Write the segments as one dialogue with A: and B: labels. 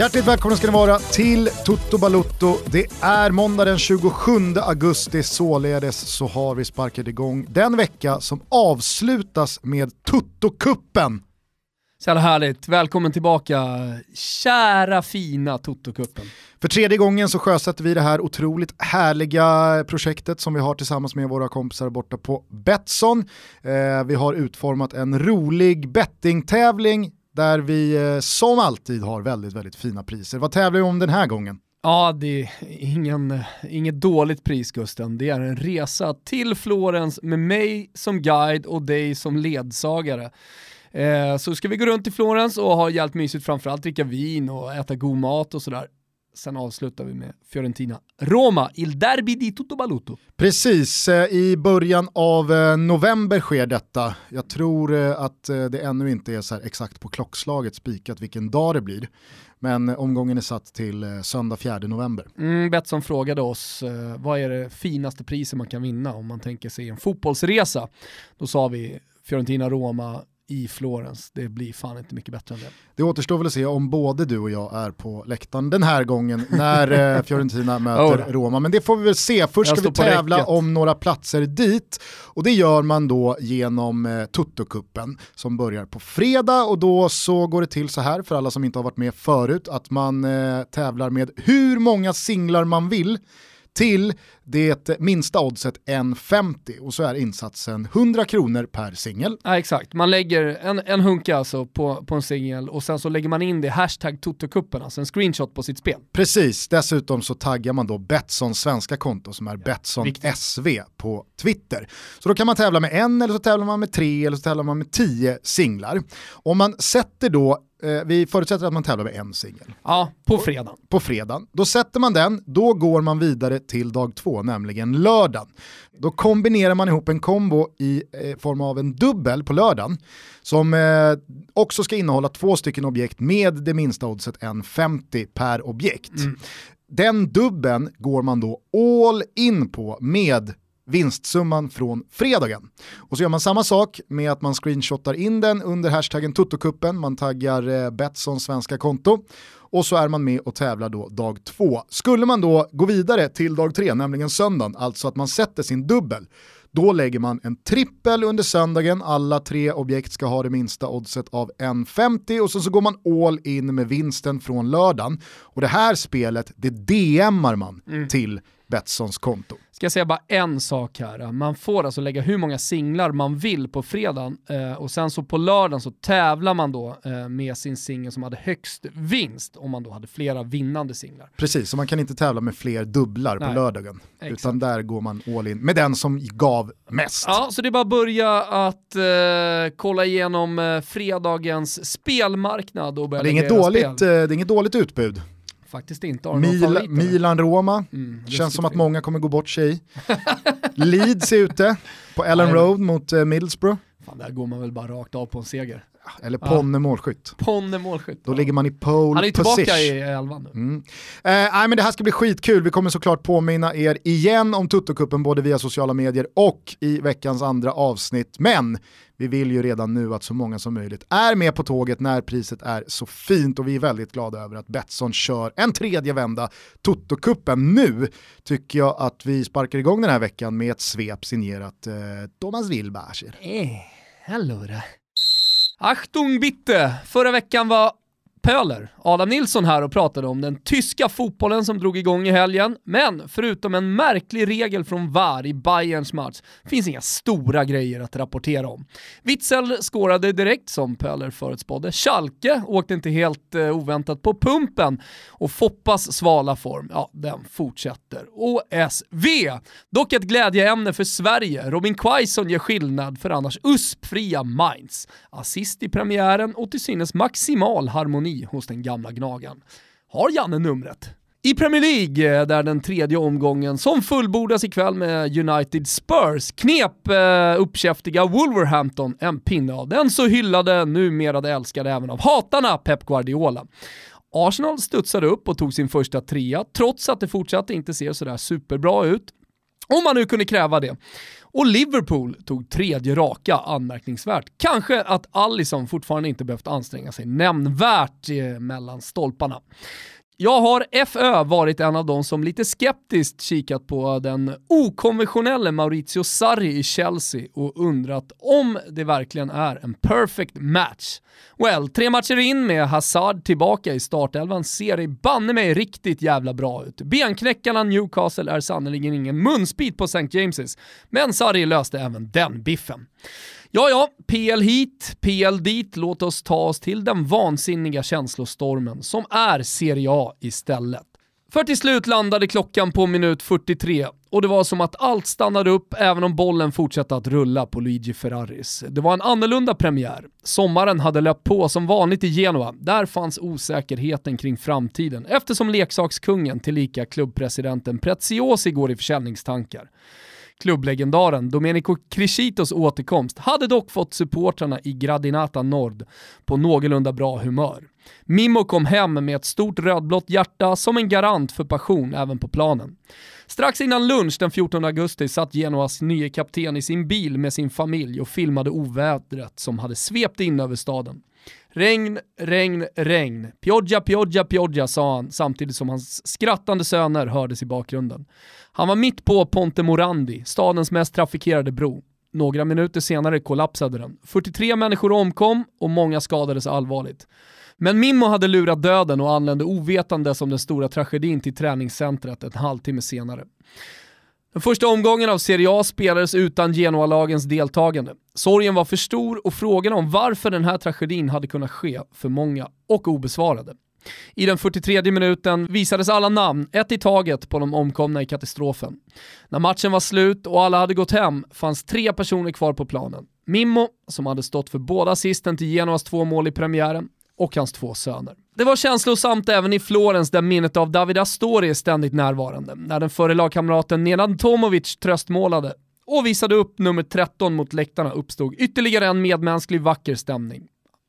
A: Hjärtligt välkomna ska ni vara till Toto Balutto. Det är måndag den 27 augusti, således så har vi sparkat igång den vecka som avslutas med Toto-kuppen.
B: Så jävla härligt, välkommen tillbaka kära fina Toto-kuppen.
A: För tredje gången så sjösätter vi det här otroligt härliga projektet som vi har tillsammans med våra kompisar borta på Betsson. Eh, vi har utformat en rolig bettingtävling där vi eh, som alltid har väldigt, väldigt fina priser. Vad tävlar vi om den här gången?
B: Ja, det är ingen, inget dåligt pris Gusten. Det är en resa till Florens med mig som guide och dig som ledsagare. Eh, så ska vi gå runt i Florens och ha jävligt mysigt, framförallt dricka vin och äta god mat och sådär. Sen avslutar vi med Fiorentina-Roma, Il Derby di Tutto Baluto.
A: Precis, eh, i början av eh, november sker detta. Jag tror eh, att det ännu inte är så exakt på klockslaget spikat vilken dag det blir. Men omgången är satt till söndag 4 november.
B: Mm, Betsson frågade oss, vad är det finaste priset man kan vinna om man tänker sig en fotbollsresa? Då sa vi Fiorentina-Roma i Florens. Det blir fan inte mycket bättre än det.
A: Det återstår väl att se om både du och jag är på läktaren den här gången när eh, Fiorentina möter oh. Roma. Men det får vi väl se. Först ska vi tävla om några platser dit och det gör man då genom eh, Tutto-kuppen som börjar på fredag och då så går det till så här för alla som inte har varit med förut att man eh, tävlar med hur många singlar man vill till det minsta oddset 1,50 och så är insatsen 100 kronor per singel.
B: Ja exakt, man lägger en, en hunka alltså på, på en singel och sen så lägger man in det hashtag Totokuppen, alltså en screenshot på sitt spel.
A: Precis, dessutom så taggar man då Betssons svenska konto som är ja, Betsson viktigt. SV på Twitter. Så då kan man tävla med en eller så tävlar man med tre eller så tävlar man med tio singlar. Om man sätter då eh, vi förutsätter att man tävlar med en singel.
B: Ja, på fredag.
A: På fredag. Då sätter man den, då går man vidare till dag två, nämligen lördagen. Då kombinerar man ihop en kombo i eh, form av en dubbel på lördagen som eh, också ska innehålla två stycken objekt med det minsta oddset 1,50 per objekt. Mm. Den dubben går man då all in på med vinstsumman från fredagen. Och så gör man samma sak med att man screenshotar in den under hashtaggen Tuttokuppen, man taggar eh, Betssons svenska konto och så är man med och tävlar då dag två. Skulle man då gå vidare till dag tre, nämligen söndagen, alltså att man sätter sin dubbel, då lägger man en trippel under söndagen, alla tre objekt ska ha det minsta oddset av 1,50 och så, så går man all in med vinsten från lördagen. Och det här spelet, det DMar man mm. till Betssons konto.
B: Ska jag säga bara en sak här. Man får alltså lägga hur många singlar man vill på fredagen eh, och sen så på lördagen så tävlar man då eh, med sin singel som hade högst vinst om man då hade flera vinnande singlar.
A: Precis, så man kan inte tävla med fler dubblar Nej. på lördagen. Exakt. Utan där går man all in med den som gav mest.
B: Ja, så det är bara att börja att eh, kolla igenom eh, fredagens spelmarknad och börja
A: det är, inget dåligt, spel. Eh, det är inget dåligt utbud.
B: Faktiskt inte.
A: Mil Milan-Roma, mm, känns som att många kommer gå bort sig i. Leeds är ute på Ellen Road mot uh, Middlesbrough.
B: Fan, där går man väl bara rakt av på en seger.
A: Eller Ponne ja. målskytt.
B: Ponne målskytt.
A: Då ja. ligger man i pole
B: Han är tillbaka i elvan nu.
A: Mm. Eh, men det här ska bli skitkul. Vi kommer såklart påminna er igen om Tuttokuppen både via sociala medier och i veckans andra avsnitt. Men vi vill ju redan nu att så många som möjligt är med på tåget när priset är så fint och vi är väldigt glada över att Betsson kör en tredje vända Toto-kuppen. Nu tycker jag att vi sparkar igång den här veckan med ett svep signerat eh, Thomas Wilbacher.
B: Eh, allora. Achtung bitte! Förra veckan var Pöler, Adam Nilsson här och pratade om den tyska fotbollen som drog igång i helgen, men förutom en märklig regel från VAR i Bayerns match finns inga stora grejer att rapportera om. Witzel skårade direkt som Pöler förutspådde, Schalke åkte inte helt eh, oväntat på pumpen och Foppas svala form, ja den fortsätter. OSV, dock ett glädjeämne för Sverige, Robin Quaison gör skillnad för annars USP-fria Mainz. Assist i premiären och till synes maximal harmoni harmoni hos den gamla gnagan. Har Janne numret? I Premier League, eh, där den tredje omgången som fullbordas ikväll med United Spurs, knep eh, uppkäftiga Wolverhampton en pinne av den så hyllade, numera älskade även av hatarna Pep Guardiola. Arsenal studsade upp och tog sin första trea, trots att det fortsatte inte ser sådär superbra ut. Om man nu kunde kräva det. Och Liverpool tog tredje raka, anmärkningsvärt. Kanske att Allison fortfarande inte behövt anstränga sig nämnvärt eh, mellan stolparna. Jag har FÖ varit en av de som lite skeptiskt kikat på den okonventionelle Maurizio Sarri i Chelsea och undrat om det verkligen är en perfect match. Well, tre matcher in med Hazard tillbaka i startelvan ser det banne mig riktigt jävla bra ut. Benknäckarna Newcastle är sannerligen ingen munsbit på St. James's, men Sarri löste även den biffen. Ja, ja, PL hit, PL dit, låt oss ta oss till den vansinniga känslostormen som är Serie A istället. För till slut landade klockan på minut 43 och det var som att allt stannade upp även om bollen fortsatte att rulla på Luigi Ferraris. Det var en annorlunda premiär. Sommaren hade löpt på som vanligt i Genoa. Där fanns osäkerheten kring framtiden eftersom leksakskungen tillika klubbpresidenten Preziosi går i försäljningstankar. Klubblegendaren Domenico Crescitos återkomst hade dock fått supportrarna i Gradinata Nord på någorlunda bra humör. Mimmo kom hem med ett stort rödblått hjärta som en garant för passion även på planen. Strax innan lunch den 14 augusti satt Genoas nye kapten i sin bil med sin familj och filmade ovädret som hade svept in över staden. Regn, regn, regn. Pioggia, pioggia, pioggia sa han samtidigt som hans skrattande söner hördes i bakgrunden. Han var mitt på Ponte Morandi, stadens mest trafikerade bro. Några minuter senare kollapsade den. 43 människor omkom och många skadades allvarligt. Men Mimmo hade lurat döden och anlände ovetandes om den stora tragedin till träningscentret en halvtimme senare. Den första omgången av Serie A spelades utan Genoa-lagens deltagande. Sorgen var för stor och frågan om varför den här tragedin hade kunnat ske för många och obesvarade. I den 43 minuten visades alla namn, ett i taget, på de omkomna i katastrofen. När matchen var slut och alla hade gått hem fanns tre personer kvar på planen. Mimmo, som hade stått för båda assisten till Genoas två mål i premiären, och hans två söner. Det var känslosamt även i Florens där minnet av David Astori är ständigt närvarande. När den före lagkamraten Nenad Tomovic tröstmålade och visade upp nummer 13 mot läktarna uppstod ytterligare en medmänsklig vacker stämning.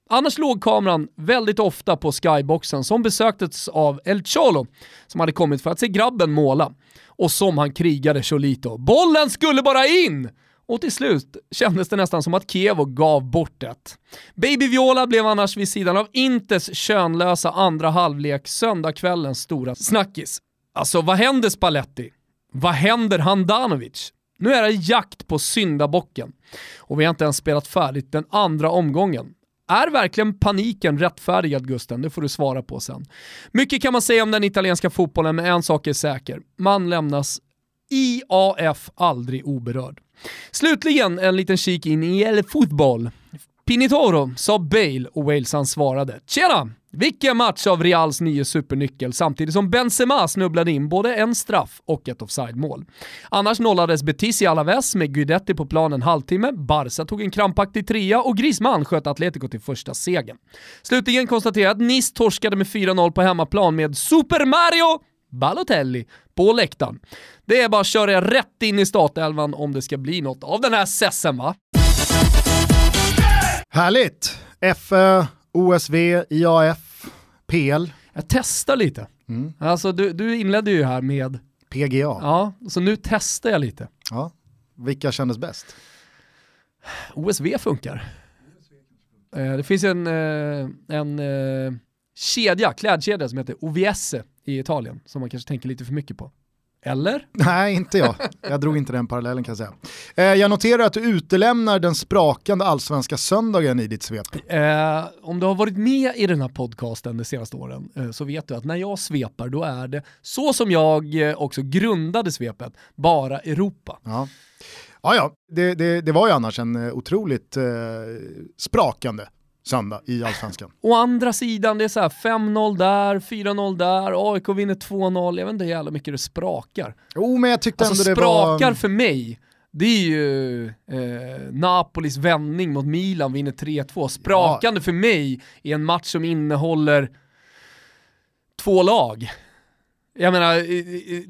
B: Annars låg kameran väldigt ofta på skyboxen som besöktes av El Cholo som hade kommit för att se grabben måla. Och som han krigade Cholito. Bollen skulle bara in! Och till slut kändes det nästan som att Kievo gav bort det. Baby Viola blev annars vid sidan av Inters könlösa andra halvlek söndagkvällens stora snackis. Alltså vad händer Spalletti? Vad händer Handanovic? Nu är det jakt på syndabocken. Och vi har inte ens spelat färdigt den andra omgången. Är verkligen paniken rättfärdigad Gusten? Det får du svara på sen. Mycket kan man säga om den italienska fotbollen, men en sak är säker. Man lämnas IAF aldrig oberörd. Slutligen en liten kik in i El Fotboll. Pinitoro sa Bale och Walesan svarade “Tjena! Vilken match av Reals nya supernyckel samtidigt som Benzema snubblade in både en straff och ett offside-mål. Annars nollades Betis i Alaves med Guidetti på plan en halvtimme, Barca tog en krampaktig trea och Griezmann sköt Atletico till första segern. Slutligen konstaterar att Nice torskade med 4-0 på hemmaplan med Super Mario Balotelli på läktaren. Det är bara att köra rätt in i startelvan om det ska bli något av den här sessen va?
A: Härligt! FÖ, OSV, IAF, PL.
B: Jag testar lite. Mm. Alltså du, du inledde ju här med
A: PGA.
B: Ja, så nu testar jag lite.
A: Ja. Vilka kändes bäst?
B: OSV funkar. Eh, det finns en, eh, en eh, kedja, klädkedja som heter OVS i Italien som man kanske tänker lite för mycket på. Eller?
A: Nej, inte jag. Jag drog inte den parallellen kan jag säga. Eh, jag noterar att du utelämnar den sprakande allsvenska söndagen i ditt svep.
B: Eh, om du har varit med i den här podcasten de senaste åren eh, så vet du att när jag svepar då är det så som jag eh, också grundade svepet, bara Europa.
A: Ja. Ja, ja, det, det, det var ju annars en eh, otroligt eh, sprakande söndag i Allsvenskan.
B: Å andra sidan, det är så här 5-0 där, 4-0 där, AIK vinner 2-0, jag vet inte hur jävla mycket det sprakar.
A: Jo, men jag tyckte
B: alltså,
A: ändå
B: det var... sprakar för mig, det är ju eh, Napolis vändning mot Milan, vinner 3-2. Sprakande ja. för mig är en match som innehåller två lag. Jag menar,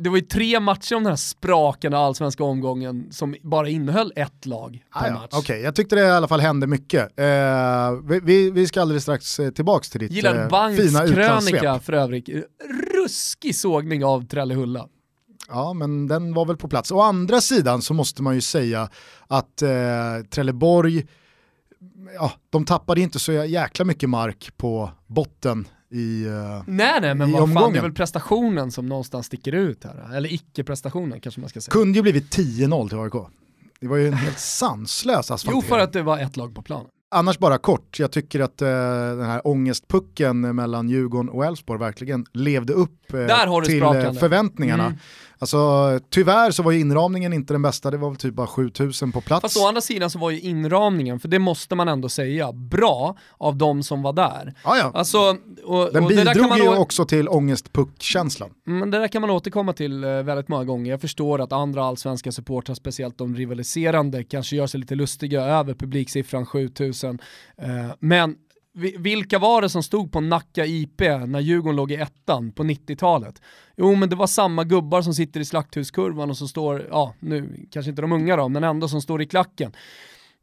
B: det var ju tre matcher om den här sprakande allsvenska omgången som bara innehöll ett lag per ah, match.
A: Okej, okay. jag tyckte det i alla fall hände mycket. Eh, vi, vi, ska alldeles strax eh, tillbaka till ditt
B: Gillar
A: eh, fina
B: krönika för övrigt. Ruskig sågning av Trellehulla.
A: Ja, men den var väl på plats. Å andra sidan så måste man ju säga att eh, Trelleborg, ja, de tappade inte så jäkla mycket mark på botten i uh,
B: Nej nej men vad fan, det är väl prestationen som någonstans sticker ut här. Eller icke-prestationen kanske man ska säga.
A: Kunde ju blivit 10-0 till AIK. Det var ju en helt sanslös asfaltering.
B: Jo för att det var ett lag på planen.
A: Annars bara kort, jag tycker att uh, den här ångestpucken mellan Djurgården och Elfsborg verkligen levde upp uh, till sprakande. förväntningarna. Mm. Alltså, tyvärr så var ju inramningen inte den bästa, det var väl typ bara 7000 på plats.
B: Fast å andra sidan så var ju inramningen, för det måste man ändå säga, bra av de som var där.
A: Ah, ja.
B: alltså,
A: och, den och bidrog ju också till ångestpuck-känslan.
B: Men det där kan man återkomma till eh, väldigt många gånger. Jag förstår att andra allsvenska supportrar, speciellt de rivaliserande, kanske gör sig lite lustiga över publiksiffran 7000. Eh, men vilka var det som stod på Nacka IP när Djurgården låg i ettan på 90-talet? Jo men det var samma gubbar som sitter i slakthuskurvan och som står, ja nu kanske inte de unga då, men ändå som står i klacken.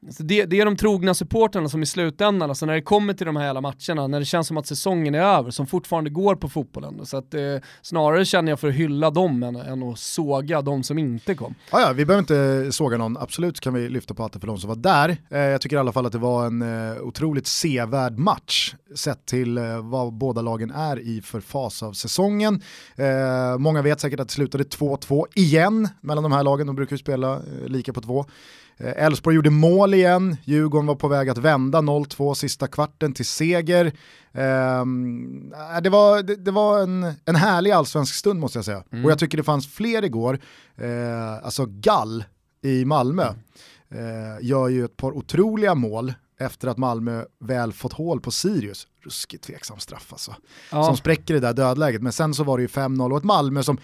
B: Alltså det, det, är de trogna supporterna som i slutändan, alltså när det kommer till de här hela matcherna, när det känns som att säsongen är över, som fortfarande går på fotbollen. Så att, eh, snarare känner jag för att hylla dem än, än att såga de som inte kom.
A: Ah, ja, vi behöver inte såga någon, absolut kan vi lyfta på hatten för de som var där. Eh, jag tycker i alla fall att det var en eh, otroligt sevärd match, sett till eh, vad båda lagen är i för fas av säsongen. Eh, många vet säkert att det slutade 2-2 igen mellan de här lagen, de brukar ju spela eh, lika på två. Eh, Elfsborg gjorde mål igen, Djurgården var på väg att vända 0-2 sista kvarten till seger. Um, det var, det, det, var en, en härlig allsvensk stund måste jag säga. Mm. Och jag tycker det fanns fler igår, uh, alltså Gall i Malmö uh, gör ju ett par otroliga mål efter att Malmö väl fått hål på Sirius. Ruskigt tveksam straff alltså. Ja. Som spräcker det där dödläget. Men sen så var det ju 5-0 och ett Malmö som,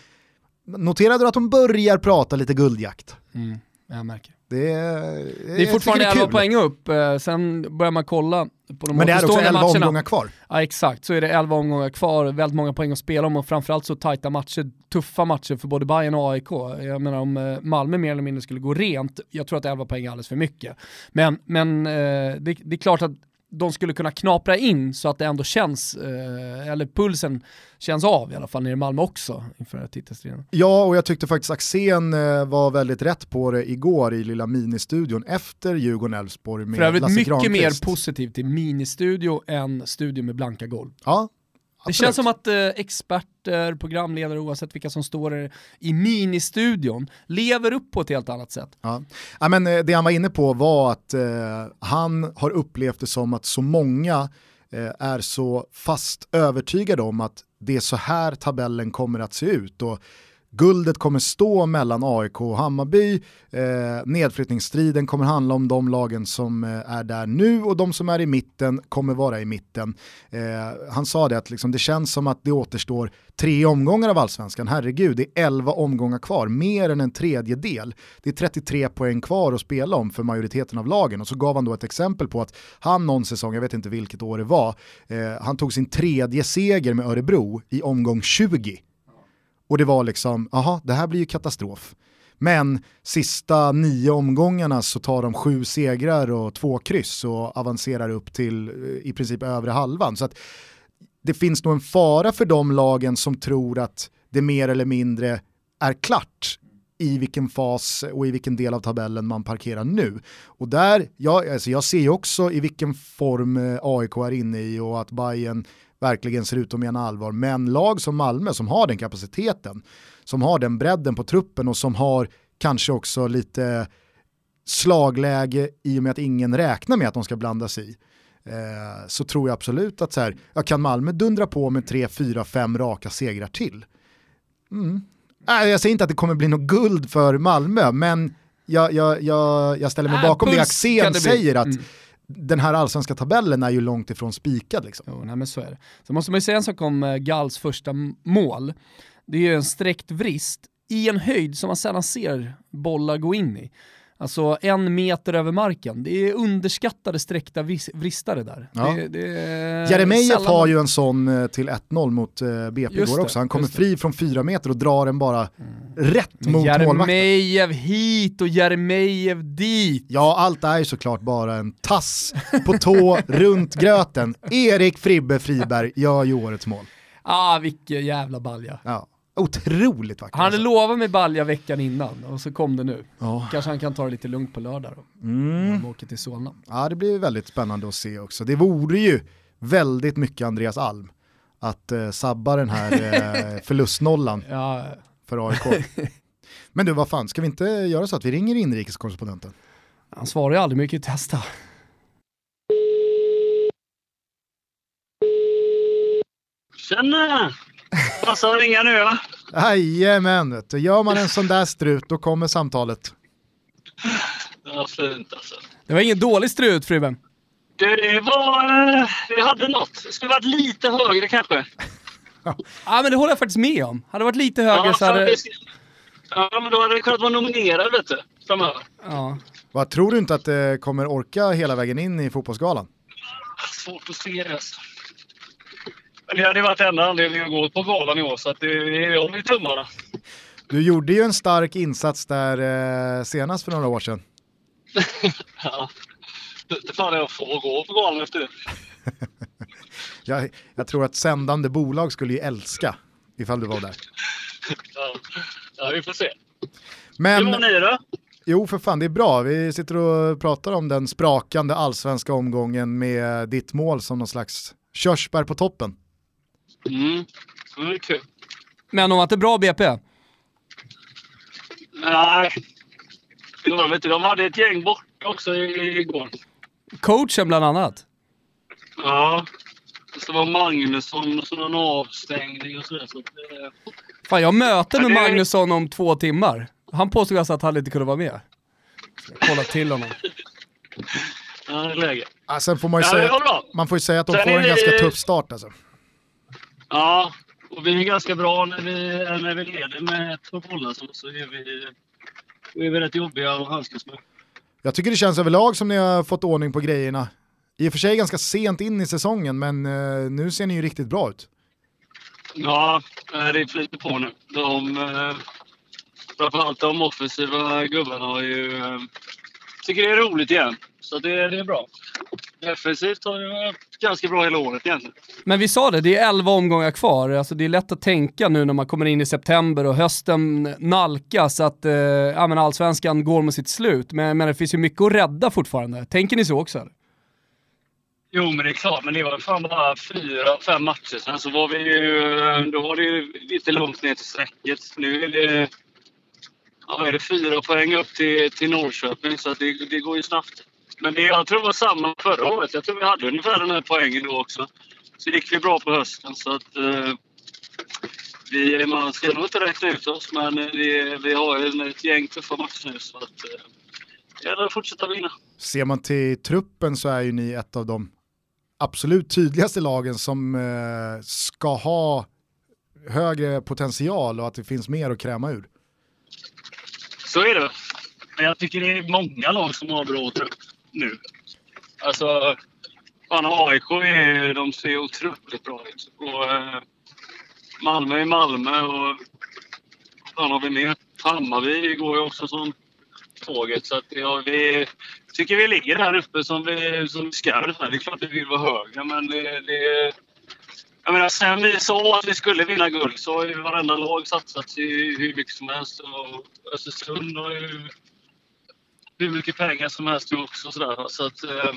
A: noterade du att de börjar prata lite guldjakt?
B: Mm, jag märker.
A: Det
B: är, det är fortfarande 11 poäng upp, eh, sen börjar man kolla på de
A: Men det är också 11 matcherna. omgångar kvar.
B: Ja exakt, så är det 11 omgångar kvar, väldigt många poäng att spela om och framförallt så tajta matcher, tuffa matcher för både Bayern och AIK. Jag menar om eh, Malmö mer eller mindre skulle gå rent, jag tror att 11 poäng är alldeles för mycket. Men, men eh, det, det är klart att de skulle kunna knapra in så att det ändå känns, eh, eller pulsen känns av i alla fall nere i Malmö också inför titelstriden.
A: Ja, och jag tyckte faktiskt Axén eh, var väldigt rätt på det igår i lilla ministudion efter Djurgården-Elfsborg med För övrigt
B: mycket
A: Granqvist.
B: mer positivt till ministudio än studio med blanka golv.
A: Ja,
B: det känns som att eh, experter, programledare oavsett vilka som står i ministudion lever upp på ett helt annat sätt.
A: Ja. ja men, eh, det han var inne på var att eh, han har upplevt det som att så många eh, är så fast övertygade om att det är så här tabellen kommer att se ut. Och Guldet kommer stå mellan AIK och Hammarby, eh, nedflyttningsstriden kommer handla om de lagen som eh, är där nu och de som är i mitten kommer vara i mitten. Eh, han sa det att liksom, det känns som att det återstår tre omgångar av allsvenskan, herregud det är elva omgångar kvar, mer än en tredjedel. Det är 33 poäng kvar att spela om för majoriteten av lagen och så gav han då ett exempel på att han någon säsong, jag vet inte vilket år det var, eh, han tog sin tredje seger med Örebro i omgång 20 och det var liksom, aha, det här blir ju katastrof. Men sista nio omgångarna så tar de sju segrar och två kryss och avancerar upp till eh, i princip övre halvan. Så att det finns nog en fara för de lagen som tror att det mer eller mindre är klart i vilken fas och i vilken del av tabellen man parkerar nu. Och där, ja, alltså jag ser ju också i vilken form eh, AIK är inne i och att Bayern verkligen ser ut att mena allvar. Men lag som Malmö som har den kapaciteten, som har den bredden på truppen och som har kanske också lite slagläge i och med att ingen räknar med att de ska blanda sig i. Eh, så tror jag absolut att så här, ja, kan Malmö dundra på med tre, fyra, fem raka segrar till? Mm. Äh, jag säger inte att det kommer bli något guld för Malmö, men jag, jag, jag, jag ställer mig äh, bakom det Axén säger att mm den här allsvenska tabellen är ju långt ifrån spikad. Liksom.
B: Jo, nej, men så är det. Så måste man ju säga en sak om eh, Galls första mål. Det är ju en sträckt vrist i en höjd som man sällan ser bollar gå in i. Alltså en meter över marken. Det är underskattade sträckta vristare där.
A: Ja.
B: Det, det
A: Jeremejeff har ju en sån eh, till 1-0 mot uh, BP igår också. Han kommer fri från fyra meter och drar den bara mm. rätt mot
B: Jeremejeff målvakten. Jeremejeff hit och Jeremejeff dit.
A: Ja, allt är ju såklart bara en tass på tå runt gröten. Erik Fribbe Friberg gör ju årets mål.
B: Ah, vilken jävla balja.
A: Ja. Otroligt vacker.
B: Han hade
A: alltså.
B: lovat mig balja veckan innan och så kom det nu.
A: Ja.
B: Kanske han kan ta det lite lugnt på lördag då.
A: Mm.
B: Åker till Solna.
A: ja, det blir väldigt spännande att se också. Det vore ju väldigt mycket Andreas Alm att eh, sabba den här eh, förlustnollan
B: Ja,
A: för AIK. Men du, vad fan, ska vi inte göra så att vi ringer inrikeskorrespondenten?
B: han svarar ju aldrig, ju testa.
C: Tjena! Passar att ringa nu va?
A: Jajamän, gör man en sån där strut då kommer samtalet.
C: Ja, fint alltså.
B: Det var ingen dålig strut Fribben.
C: Det, det var... eh, Vi hade något. Det skulle varit lite högre kanske.
B: Ja men det håller jag faktiskt med om. Hade det varit lite högre så
C: för
B: hade...
C: ja, men då hade det kunnat vara nominerad vet du. Framöver.
B: Ja.
A: Vad tror du inte att det kommer orka hela vägen in i fotbollsgalan?
C: Svårt att se det alltså. Men det hade varit enda anledningen att gå på galan i år så att det, jag håller tummarna.
A: Du gjorde ju en stark insats där eh, senast för några år sedan.
C: Ja. Det fan är jag får gå på galan efter det.
A: Jag, jag tror att sändande bolag skulle ju älska ifall du var där.
C: Ja, ja vi får se.
A: Men
C: Hur var ni då?
A: jo, för fan, det är bra. Vi sitter och pratar om den sprakande allsvenska omgången med ditt mål som någon slags körsbär på toppen.
C: Mm. Det var kul.
B: Men de var inte bra BP?
C: Nej. De, vet du, de hade ett gäng borta också i- igår.
B: Coachen bland annat.
C: Ja. Så var Magnusson och så någon avstängning och sådär. Så att, eh,
B: Fan jag har möte med
C: Ja, det-
B: Magnusson om två timmar. Han påstod alltså att han inte kunde vara med. Jag kolla till honom.
C: ja, det är läge.
A: Ah, sen får man ju
C: Ja, det
A: säga,
C: var
A: man får ju säga att de
C: Sen
A: får
C: är
A: en
C: det-
A: ganska tuff start alltså.
C: Ja, och vi är ganska bra när vi, när vi leder med två bollar så, så är vi, är vi rätt jobbiga att handskas med.
A: Jag tycker det känns överlag som ni har fått ordning på grejerna. I och för sig ganska sent in i säsongen, men eh, nu ser ni ju riktigt bra ut.
C: Ja, eh, det flyter på nu. De, eh, framförallt de offensiva gubbarna har ju, eh, tycker det är roligt igen. Så det, det är bra. Defensivt har det varit ganska bra hela året egentligen.
B: Men vi sa det, det är 11 omgångar kvar. Alltså det är lätt att tänka nu när man kommer in i september och hösten nalkas att eh, ja, men allsvenskan går mot sitt slut. Men, men det finns ju mycket att rädda fortfarande. Tänker ni så också? eller?
C: Jo, men det är klart. Men det var fan bara fyra, fem matcher sen så var vi ju... Då var det ju lite långt ner till strecket. Nu är det... Ja, är det fyra poäng upp till, till Norrköping, så det, det går ju snabbt. Men det, jag tror det var samma förra året. Jag tror vi hade ungefär den här poängen då också. Så gick vi bra på hösten, så att... Eh, vi, man ska nog inte räkna ut oss, men vi, vi har ju ett gäng tuffa matcher nu, så att... Eh, det gäller att fortsätta vinna.
A: Ser man till truppen så är ju ni ett av de absolut tydligaste lagen som eh, ska ha högre potential och att det finns mer att kräma ur.
C: Så är det. Men jag tycker det är många lag som har bra trupp nu. Alltså, fan AIK är, de ser otroligt bra ut. Och, eh, Malmö är Malmö och fan har vi mer? Hammarby går ju också som tåget. Så att, ja, vi tycker vi ligger där uppe som vi, som vi ska. Det är klart vi vill vara högre, men det, det jag menar, sen vi sa att vi skulle vinna guld så har ju varenda lag satsat i hur mycket som helst. Och Östersund har ju hur mycket pengar som helst också. Sådär. Så att, eh,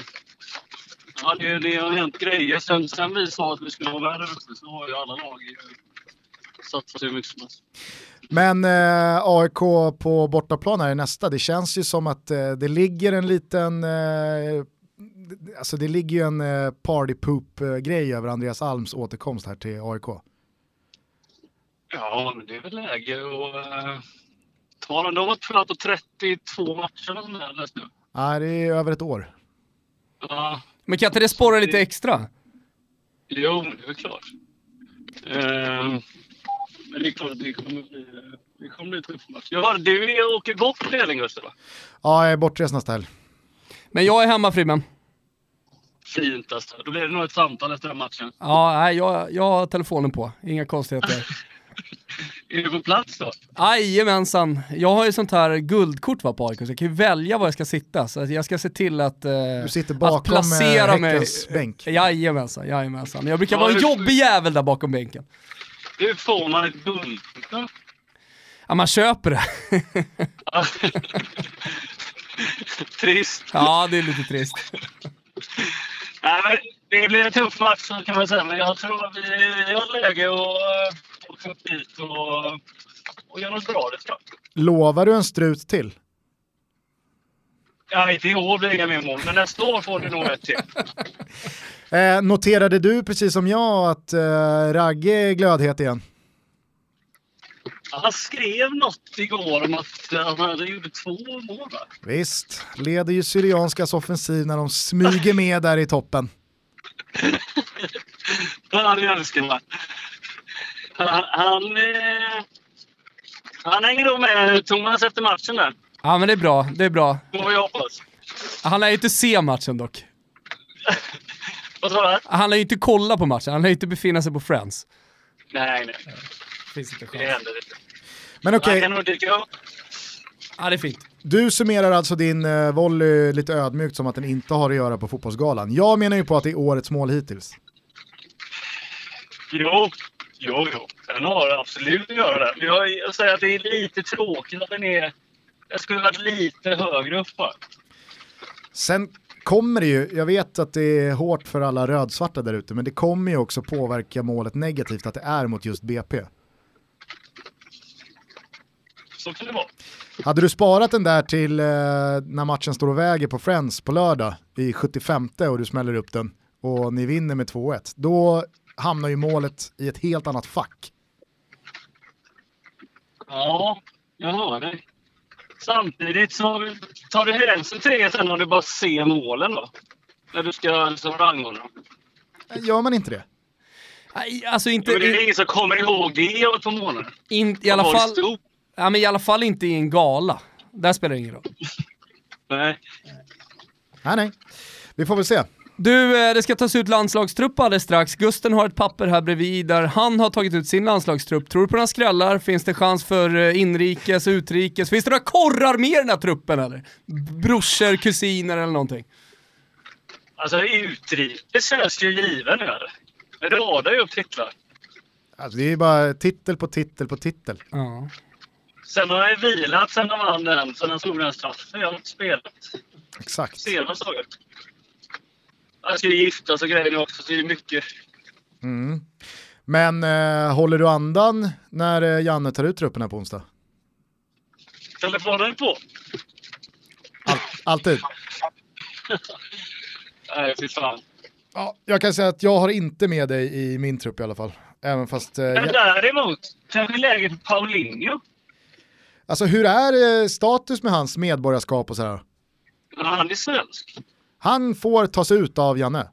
C: ja, det, det har hänt grejer. Sen, sen vi sa att vi skulle vara där uppe så har ju alla lag satsat hur mycket som helst.
A: Men eh, AIK på bortaplan här i nästa, det känns ju som att eh, det ligger en liten, eh, alltså det ligger ju en eh, party poop-grej över Andreas Alms återkomst här till AIK.
C: Ja, men det är väl läge att eh, har spelat på 32 matcher eller jag.
A: Nej, det är över ett år.
C: Ja,
B: Men kan inte det spåra lite extra?
C: Jo, det är klart. Ehm, men det är klart att det kommer bli, det kommer bli tufft match. Jag hörde du åker bort till Ellingrösta va?
A: Ja, jag är bortrest nästa helg.
B: Men jag är hemma Frimmen.
C: Fint alltså. Då blir det nog ett samtal efter den matchen.
B: Ja, nej, jag, jag har telefonen på. Inga konstigheter.
C: Är du på plats då?
B: Jajamensan. Jag har ju sånt här guldkort va, på AIK, så jag kan ju välja var jag ska sitta. Så att jag ska se till att, eh,
A: Du sitter
B: att
A: bakom
B: placera
A: eh,
B: mig.
A: Bänk.
B: Jajamensan, jajamensan. Jag brukar
C: Ja,
B: vara en jobbig jävel där bakom bänken.
C: Hur får man ett guld?
B: Ja, man köper det.
C: Trist.
B: Ja, det är lite trist.
C: Nej, men det blir en tuff match kan man säga, men jag tror att vi, har läge att eh, åka upp dit och, och göra något bra. Det tror jag.
A: Lovar du en strut till?
C: Ja, inte i år blir det inga mer mål, men nästa år får du nog ett till.
A: Eh, noterade du precis som jag att eh, Ragge är glödhet igen?
C: Han skrev något igår om att han hade gjort två mål. Va?
A: Visst, leder ju Syrianskas offensiv när de smyger med där i toppen.
C: Han älskar man. Han, han, eh, han hänger nog med Thomas efter matchen där.
B: Ja, men det är bra. Det är bra.
C: Får vi hoppas.
B: Han lär ju inte se matchen dock.
C: Vad sa du?
B: Han lär ju inte kolla på matchen. Han lär ju inte befinna sig på Friends.
C: Nej, nej.
B: Finns inte
C: Det
B: chans.
C: händer inte.
A: Men okej,
C: Han kan nog dyka upp.
B: Ja, det är fint.
A: du summerar alltså din eh, volley lite ödmjukt som att den inte har att göra på fotbollsgalan. Jag menar ju på att det är årets mål hittills.
C: Jo, jo, jo. Den har absolut att göra det. Jag, jag säger att det är lite tråkigt att den är... Jag skulle varit lite högre upp bara.
A: Sen kommer det ju, jag vet att det är hårt för alla rödsvarta där ute, men det kommer ju också påverka målet negativt att det är mot just BP.
C: Så kan det vara.
A: Hade du sparat den där till eh, när matchen står och väger på Friends på lördag i 75 och du smäller upp den och ni vinner med 2-1, då hamnar ju målet i ett helt annat fack.
C: Ja, jag hör dig. Samtidigt så tar du hänsyn till det sen när du bara ser målen då. När du ska liksom rangordna dem.
A: Gör man inte det?
B: Nej, Alltså inte...
C: Men det är
B: In,
C: ingen som kommer ihåg det om två månader.
B: in, i, alla fall? Ja, men I alla fall inte i en gala. Där spelar det ingen roll.
C: Nej.
A: Nej, nej. Vi får väl se.
B: Du, eh, det ska tas ut landslagstrupp alldeles strax. Gusten har ett papper här bredvid där han har tagit ut sin landslagstrupp. Tror du på några skrällar? Finns det chans för eh, inrikes, utrikes? Finns det några korrar med i den här truppen eller? Brorsor, kusiner eller någonting?
C: Alltså utrikes känns ju given nu eller? Det radar ju upp titlar.
A: Alltså, det är ju bara titel på titel på titel.
B: Ja.
C: Sen har jag vilat sen de vann den, sen han slog den straffen. Jag har inte spelat
A: Exakt.
C: senast dagen. Jag ska ju giftas och grejer också, så det är mycket.
A: Mm. Men eh, håller du andan när eh, Janne tar ut truppen här på onsdag?
C: Telefonen är på.
A: All, alltid.
C: Nej, fy fan.
A: Ja, jag kan säga att jag har inte med dig i min trupp i alla fall. Även fast... Eh,
C: Men däremot, kanske läget för Paulinho.
A: Alltså hur är eh, status med hans medborgarskap och sådär?
C: Han är svensk.
A: Han får tas ut av Janne.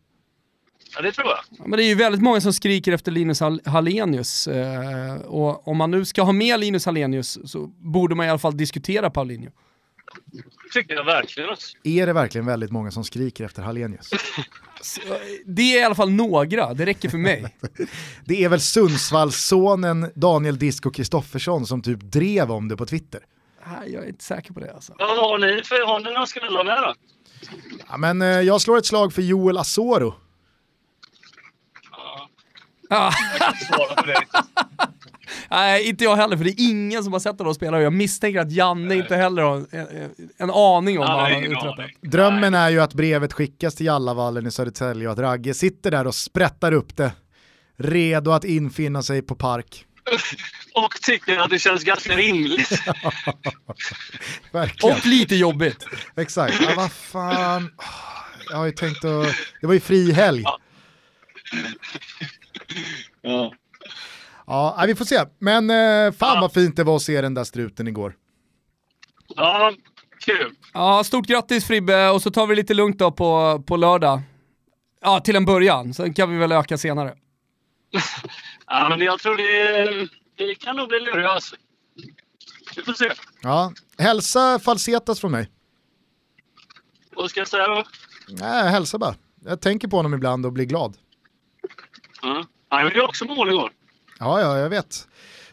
C: Ja, det tror jag.
B: Ja, Men det är ju väldigt många som skriker efter Linus Hall- Hallenius. Eh, och om man nu ska ha med Linus Hallenius så borde man i alla fall diskutera Paulinho.
C: tycker jag verkligen. Alltså.
A: Är det verkligen väldigt många som skriker efter Hallenius?
B: Så, eh, Det är i alla fall några, det räcker för mig.
A: Det är väl Sundsvallssonen Daniel Disco Kristoffersson som typ drev om det på Twitter.
B: Nej, jag är inte säker på det alltså.
C: Vad har ni för... Har ni några skrällar med då?
A: Ja, men eh, jag slår ett slag för Joel Asoro.
C: Ja, jag kan inte svara på det.
B: nej, inte jag heller, för det är ingen som har sett honom spela och jag misstänker att Janne inte heller har en, en, aning om
C: Ja,
B: vad han
C: nej,
B: har uträttat.
A: Drömmen är ju att brevet skickas till Jallavallen i Södertälje och att Ragge sitter där och sprättar upp det. Redo att infinna sig på park.
C: Och tycker att det känns ganska rimligt.
B: Och lite jobbigt.
A: Exakt. Ja, vad fan. Jag har ju tänkt att... Det var ju fri helg.
C: Ja. Ja.
A: Ja, vi får se. Men eh, fan
C: Ja.
A: vad fint det var att se den där struten igår.
C: ja, kul.
B: Ja, stort grattis Fribbe och så tar vi lite lugnt då på, på lördag. Ja, till en början. Sen kan vi väl öka senare.
C: Ja, men jag tror det, det kan nog bli lurigt. Vi får se.
A: Ja, hälsa Falsetas från mig.
C: Vad ska jag säga då?
A: Nej, hälsa bara. Jag tänker på honom ibland och blir glad.
C: Ja. Han gjorde också mål igår.
A: Ja, ja, jag vet.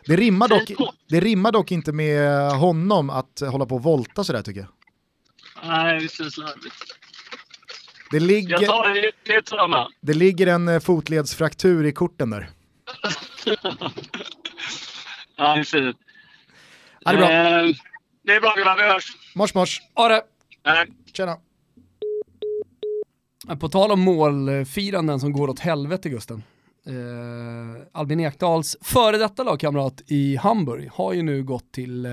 A: Det rimmar, dock, det rimmar dock inte med honom att hålla på och volta sådär tycker jag.
C: Nej, det känns larvigt.
A: Det
C: Jag
A: ligger,
C: tar det, det jag
A: det ligger en eh, fotledsfraktur i korten där.
C: ja, det är fint.
A: Ja, det är bra.
C: Eh, det är bra vi hörs.
A: Mors mors.
B: Ja, det.
C: Nej.
A: Tjena.
B: På tal om målfiranden som går åt helvete Gusten. Eh, Albin Ekdals före detta lagkamrat i Hamburg har ju nu gått till eh,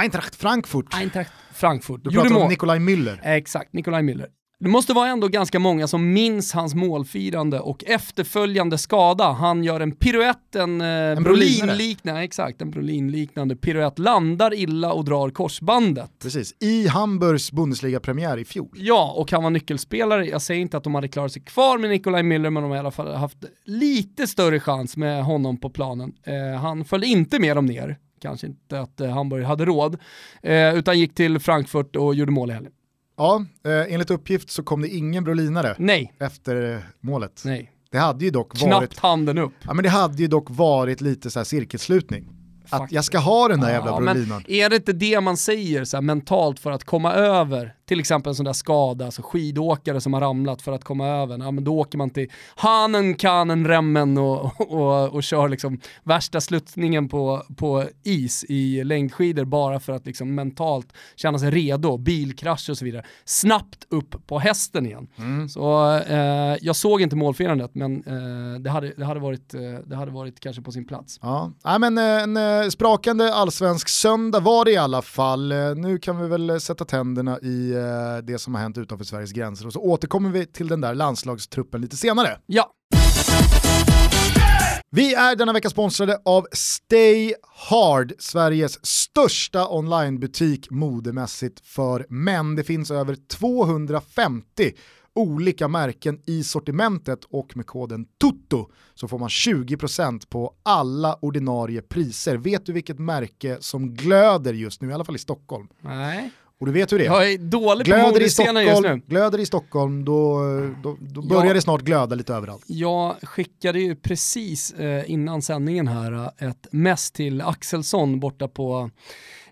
A: Eintracht Frankfurt.
B: Eintracht Frankfurt.
A: Du
B: Gjorde
A: pratar om. Nikolaj Müller.
B: Exakt, Nikolaj Müller. Det måste vara ändå ganska många som minns hans målfirande och efterföljande skada. Han gör en piruett, en, en
A: Brolinare.
B: Brolin-liknande, exakt, en Brolin-liknande piruett, landar illa och drar korsbandet.
A: Precis, i Hamburgs Bundesliga-premiär i fjol.
B: Ja, och han var nyckelspelare. Jag säger inte att de hade klarat sig kvar med Nikolaj Müller, men de har i alla fall haft lite större chans med honom på planen. Eh, han följde inte med dem ner, kanske inte att eh, Hamburg hade råd, eh, utan gick till Frankfurt och gjorde mål i helgen.
A: Ja, eh, enligt uppgift så kom det ingen brolinare
B: Nej,
A: efter målet.
B: nej.
A: Det hade ju dock
B: Knappt
A: varit,
B: handen upp.
A: ja, men det hade ju dock varit lite så här cirkelslutning. Att jag ska ha den där jävla
B: Ja,
A: brolinan.
B: är det inte det man säger så här, mentalt för att komma över till exempel en sån där skada, alltså skidåkare som har ramlat för att komma över, ja men då åker man till Hanen, Kanen, Remmen och, och, och kör liksom värsta sluttningen på, på is i längdskidor bara för att liksom mentalt känna sig redo, bilkrasch och så vidare. Snabbt upp på hästen igen.
A: Mm.
B: Så eh, jag såg inte målfirandet men eh, det, hade, det, hade varit, eh, det hade varit kanske på sin plats.
A: Ja, Nej, men eh, en eh, sprakande allsvensk söndag var det i alla fall. Nu kan vi väl sätta tänderna i det som har hänt utanför Sveriges gränser och så återkommer vi till den där landslagstruppen lite senare.
B: Ja,
A: Vi är denna vecka sponsrade av Stay Hard, Sveriges största onlinebutik modemässigt för män. Det finns över 250 olika märken i sortimentet och med koden TUTTO så får man 20% på alla ordinarie priser. Vet du vilket märke som glöder just nu, i alla fall i Stockholm?
B: nej.
A: Och du vet hur det är?
B: Jag är dålig på
A: Glöder i,
B: modescenen just
A: Stockholm,
B: nu.
A: glöder i Stockholm, då, då, då börjar
B: Ja.
A: det snart glöda lite överallt.
B: Jag skickade ju precis eh, innan sändningen här eh, ett mess till Axelsson borta på,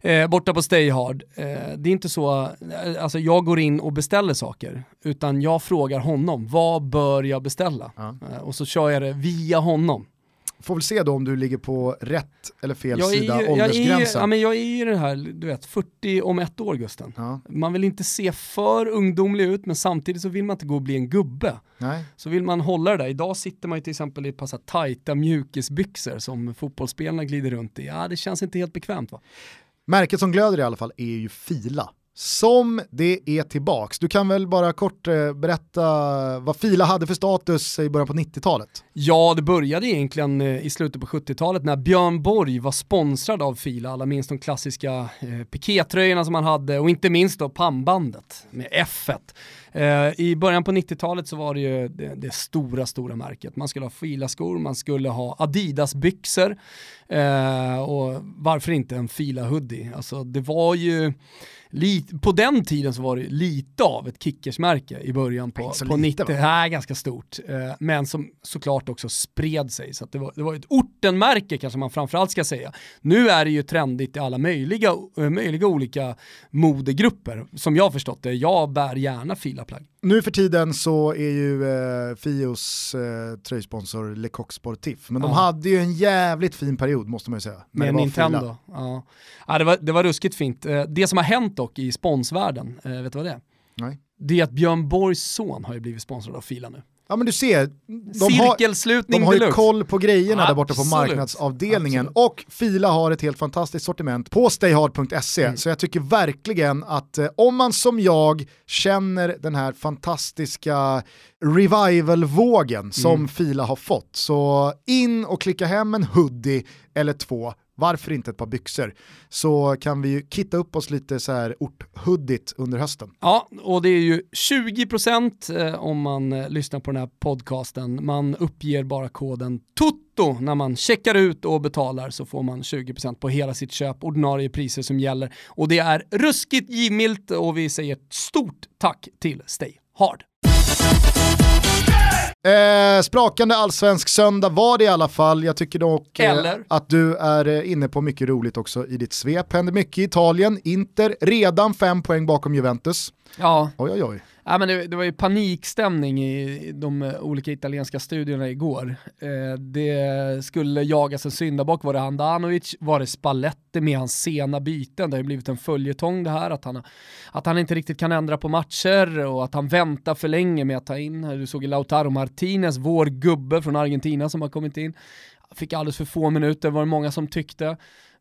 B: eh, borta på Stay Hard. Eh, det är inte så, eh, alltså jag går in och beställer saker, utan jag frågar honom, vad bör jag beställa?
A: Ja.
B: Eh, och så kör jag det via honom.
A: Får väl se då om du ligger på rätt eller fel
B: Jag
A: sida
B: ju, jag, är, ju-
A: åldersgränsen.
B: ja, men jag är ju det här, du vet, 40 om ett år Gusten.
A: Ja,
B: Man vill inte se för ungdomlig ut, men samtidigt så vill man inte gå och bli en gubbe.
A: nej.
B: Så vill man hålla det där, idag sitter man ju till exempel i ett par så tajta mjukisbyxor som fotbollsspelarna glider runt i. Ja, det känns inte helt bekvämt va?
A: Märket som glöder i alla fall är ju Fila. Som det är tillbaks. Du kan väl bara kort eh, berätta vad Fila hade för status i början på 90-talet?
B: Ja, det började egentligen eh, i slutet på 70-talet när Björn Borg var sponsrad av Fila. Alla minns de klassiska eh, pikétröjorna som han hade och inte minst då pannbandet med F. Eh, I början på 90-talet så var det ju det, det stora, stora märket. Man skulle ha Fila-skor, man skulle ha Adidas-byxor eh, och varför inte en Fila-hoodie? Alltså det var ju Lite, på den tiden så var det lite av ett kickersmärke i början på,
A: så
B: på
A: lite,
B: 90
A: va?
B: Nej, ganska stort. Eh, men som såklart också spred sig. Så det, var, det var ett ortenmärke kanske man framförallt ska säga. Nu är det ju trendigt i alla möjliga, eh, möjliga olika modegrupper. Som jag förstått det, jag bär gärna filaplagg.
A: Nu för tiden så är ju eh, Fios eh, tröjsponsor Le Coq Sportif, men de
B: Ja.
A: hade ju en jävligt fin period måste man ju säga.
B: Med Nintendo. Ja. Ja, det, var, det var ruskigt fint. Eh, det som har hänt dock i sponsvärlden, eh, vet du vad det är?
A: Nej.
B: Det är att Björn Borgs son har ju blivit sponsrad av Fila nu.
A: Ja men du ser, de har, de har ju koll på grejerna där borta på
B: Absolut.
A: marknadsavdelningen
B: Absolut.
A: och Fila har ett helt fantastiskt sortiment på stayhard.se
B: Mm.
A: så jag tycker verkligen att eh, om man som jag känner den här fantastiska revival-vågen som
B: Mm.
A: Fila har fått så in och klicka hem en hoodie eller två varför inte ett par byxor? Så kan vi ju kitta upp oss lite så här orthuddigt under hösten.
B: Ja, och det är ju 20% eh, om man eh, lyssnar på den här podcasten. Man uppger bara koden TOTO när man checkar ut och betalar så får man 20% på hela sitt köp, ordinarie priser som gäller. Och det är ruskigt givmilt och vi säger ett stort tack till Stay Hard.
A: Eh, sprakande allsvensk söndag var det i alla fall. Jag tycker dock eh, att du är eh, inne på mycket roligt också i ditt svep. Händer mycket i Italien. Inter redan fem poäng bakom Juventus.
B: Ja,
A: Oj oj oj.
B: Ja, men det, det, var ju panikstämning i de olika italienska studierna igår. Eh, det skulle jagas en syndabock, var det Handanovic, var det Spalletti med hans sena byten? Det har ju blivit en följetong det här, att han, att han inte riktigt kan ändra på matcher och att han väntar för länge med att ta in. Du såg Lautaro Martinez, vår gubbe från Argentina som har kommit in. Fick alldeles för få minuter var det många som tyckte.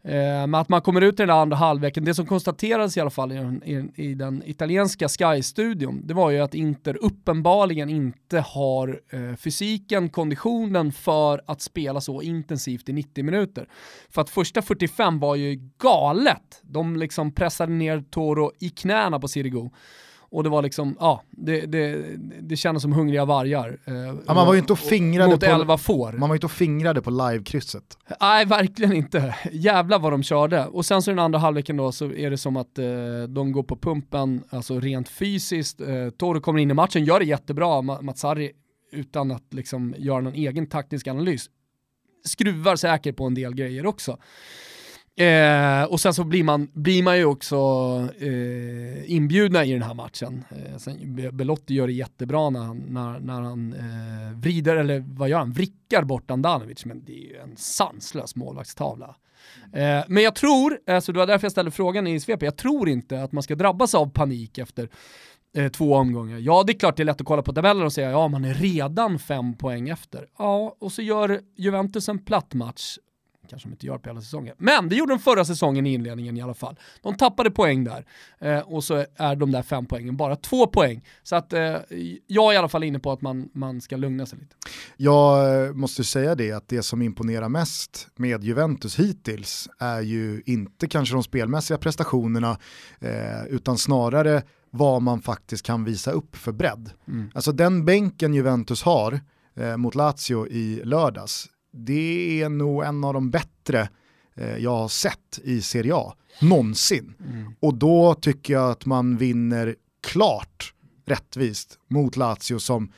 B: Eh, men att man kommer ut i den andra halvleken, det som konstaterades i alla fall i, i, i den italienska Sky-studion, det var ju att Inter uppenbarligen inte har eh, fysiken, konditionen för att spela så intensivt i 90 minuter. För att första 45 var ju galet. De liksom pressade ner Toro i knäna på Sirigu. Och det var liksom, ja, det, det, det kändes som hungriga vargar.
A: Eh, ja, man var ju inte och fingrade
B: mot
A: på,
B: elva får.
A: Man var ju inte och fingrade på live-krysset.
B: Nej, verkligen inte. Jävlar vad de körde. Och sen så den andra halvleken då så är det som att eh, de går på pumpen, alltså rent fysiskt. Eh, Toro kommer in i matchen, gör det jättebra, Matsari utan att liksom göra någon egen taktisk analys. Skruvar säkert på en del grejer också. Eh, och sen så blir man, blir man ju också eh, inbjudna i den här matchen. Eh, sen, Belotti gör det jättebra när han, när, när han eh, vrider, eller vad gör han, vrickar bort Andanovic, men det är ju en sanslös målvaktstavla. Eh, men jag tror, alltså det var därför jag ställde frågan i svepet, jag tror inte att man ska drabbas av panik efter eh, två omgångar. Ja, det är klart det är lätt att kolla på tabellen och säga ja, man är redan fem poäng efter. Ja, och så gör Juventus en platt match kanske de inte gör på hela säsongen. Men det gjorde de förra säsongen i inledningen i alla fall. De tappade poäng där eh, och så är de där fem poängen bara två poäng. Så att eh, jag är i alla fall inne på att man, man ska lugna sig lite.
A: Jag eh, måste säga det att det som imponerar mest med Juventus hittills är ju inte kanske de spelmässiga prestationerna eh, utan snarare vad man faktiskt kan visa upp för bredd. Mm. Alltså den bänken Juventus har eh, mot Lazio i lördags, det är nog en av de bättre eh, jag har sett i Serie A, någonsin. Mm. Och då tycker jag att man vinner klart rättvist mot Lazio som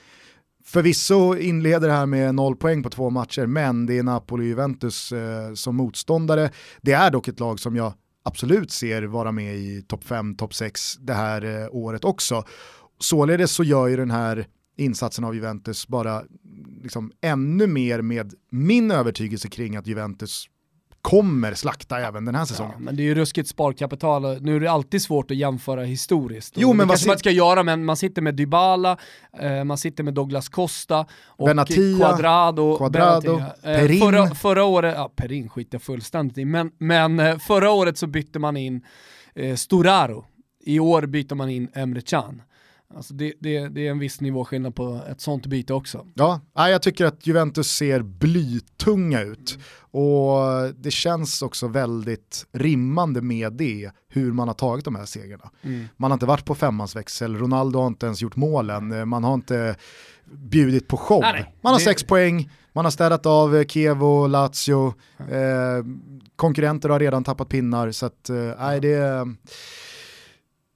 A: förvisso inleder här med noll poäng på två matcher, men det är Napoli och Juventus eh, som motståndare. Det är dock ett lag som jag absolut ser vara med i topp 5, topp 6 det här eh, året också. Således så gör ju den här insatsen av Juventus bara liksom ännu mer med min övertygelse kring att Juventus kommer slakta även den här säsongen. Ja,
B: men det är ju ruskigt sparkapital, nu är det alltid svårt att jämföra historiskt. Jo, men det kanske man ska göra, men man sitter med Dybala, eh, man sitter med Douglas Costa och
A: Benatia,
B: Quadrado,
A: Quadrado
B: Benatia. Eh, Perin. Förra, förra året, ja Perin skiter jag fullständigt i, men, men eh, förra året så bytte man in eh, Storaro, i år byter man in Emre Can. Alltså det, det, det, är en viss nivåskillnad på ett sånt byte också.
A: Ja, jag tycker att Juventus ser blytunga ut. Och det känns också väldigt rimmande med det, hur man har tagit de här segrarna. Mm. Man har inte varit på femmansväxel, Ronaldo har inte ens gjort målen, man har inte bjudit på show. Nej. Man har det... sex poäng, man har städat av Kiev och Lazio, eh, konkurrenter har redan tappat pinnar, så att, eh, nej, det är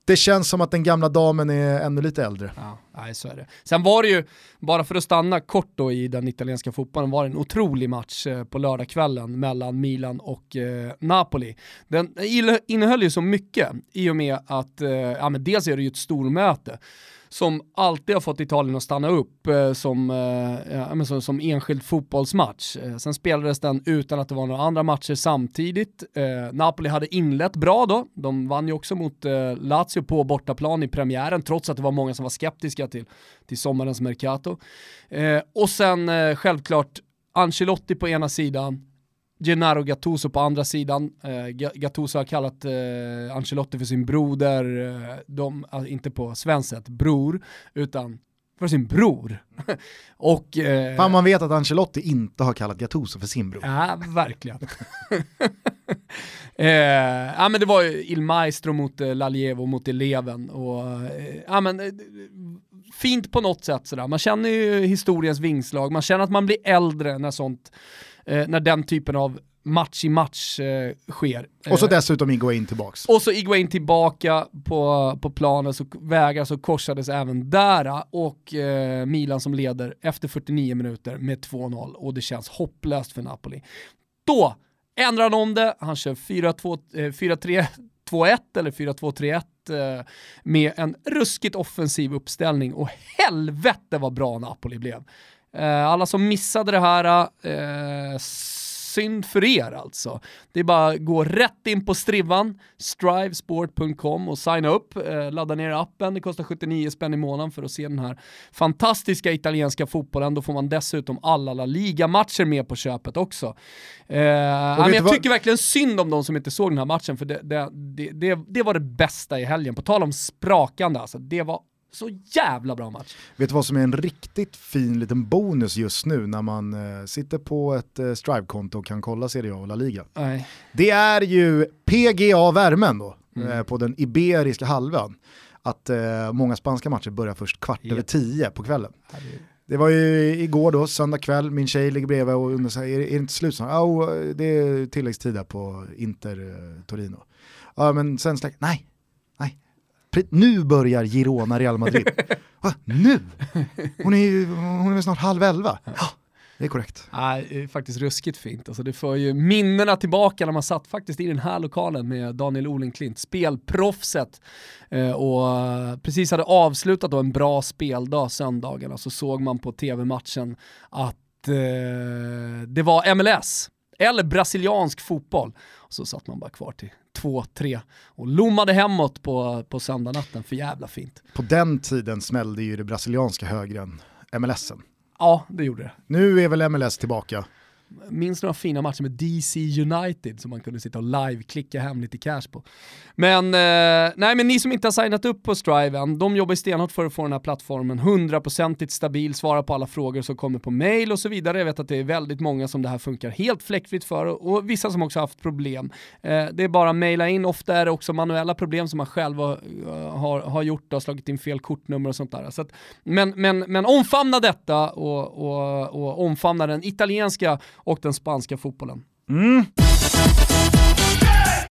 A: det känns som att den gamla damen är ännu lite äldre.
B: Ja, nej, så är det. Sen var det ju, bara för att stanna kort då i den italienska fotbollen, var det en otrolig match eh, på lördagskvällen mellan Milan och eh, Napoli. Den innehöll ju så mycket i och med att, eh, ja men dels är det ju ett stormöte, som alltid har fått Italien att stanna upp eh, som, eh, ja, som, som, enskild fotbollsmatch. Eh, sen spelades den utan att det var några andra matcher samtidigt. Eh, Napoli hade inlett bra då, de vann ju också mot eh, Lazio på bortaplan i premiären, trots att det var många som var skeptiska till, till sommarens Mercato. Eh, och sen eh, självklart Ancelotti på ena sidan, Gennaro Gattuso på andra sidan. Eh, Gattuso har kallat eh, Ancelotti för sin broder, eh, de, inte på svenskt sätt bror, utan för sin bror. och,
A: eh, Fan man vet att Ancelotti inte har kallat Gattuso för sin bror.
B: Ja, verkligen. eh, ja men det var ju Il Maestro mot eh, Laljevo mot eleven och eh, ja men fint på något sätt sådär. Man känner ju historiens vingslag, man känner att man blir äldre när sånt eh, när den typen av match i match eh, sker.
A: Och så eh, dessutom Iguain tillbaks.
B: Och så Iguain tillbaka på, på planen, så vägar så korsades även där och eh, Milan som leder efter 49 minuter med 2-0 och det känns hopplöst för Napoli. Då ändrar han om det, han kör 4-3 4-2-1 eller 4-2-3-1 eh, med en ruskigt offensiv uppställning och helvete vad bra Napoli blev. Eh, alla som missade det här, eh, synd för er alltså. Det är bara att gå rätt in på strivan, strivesport.com och signa upp, eh, ladda ner appen, det kostar 79 spänn i månaden för att se den här fantastiska italienska fotbollen. Då får man dessutom alla La Liga-matcher med på köpet också. Eh, men jag tycker verkligen synd om de som inte såg den här matchen, för det, det, det, det var det bästa i helgen. På tal om sprakande, alltså, det var så jävla bra match.
A: Vet du vad som är en riktigt fin liten bonus just nu när man eh, sitter på ett eh, Strive-konto och kan kolla Serie A och La Liga?
B: Nej.
A: Det är ju PGA-värmen då, mm. eh, på den Iberiska halvön. Att eh, många spanska matcher börjar först kvart yeah. över tio på kvällen. Det var ju igår då, söndag kväll, min tjej ligger bredvid och undrar sig, är, är det inte slut snart? Ja, oh, det är tilläggstid där på Inter eh, Torino. Ja, men sen släck, nej, nu börjar Girona Real Madrid. Va? Nu? Hon är ju hon är snart halv elva. Ja, det är korrekt.
B: Ja, det är faktiskt ruskigt fint. Alltså det för ju minnena tillbaka när man satt faktiskt i den här lokalen med Daniel Olenklint, spelproffset, eh, och precis hade avslutat då en bra speldag söndagen och så såg man på tv-matchen att eh, det var MLS eller brasiliansk fotboll. Så satt man bara kvar till 2-3 och lommade hemåt på, på söndagnatten, för jävla fint.
A: På den tiden smällde ju det brasilianska högre än MLSen.
B: Ja, det gjorde det.
A: Nu är väl MLS tillbaka
B: minns några fina matcher med DC United som man kunde sitta och live-klicka hem lite cash på. Men, eh, nej men ni som inte har signat upp på Strive än, de jobbar stenhårt för att få den här plattformen hundraprocentigt stabil, svara på alla frågor som kommer på mail och så vidare. Jag vet att det är väldigt många som det här funkar helt fläckfritt för och vissa som också haft problem. Eh, det är bara att maila in, ofta är det också manuella problem som man själv har, eh, har, har gjort har slagit in fel kortnummer och sånt där. Så att, men, men, men omfamna detta och, och, och omfamna den italienska och den spanska fotbollen.
A: Mm.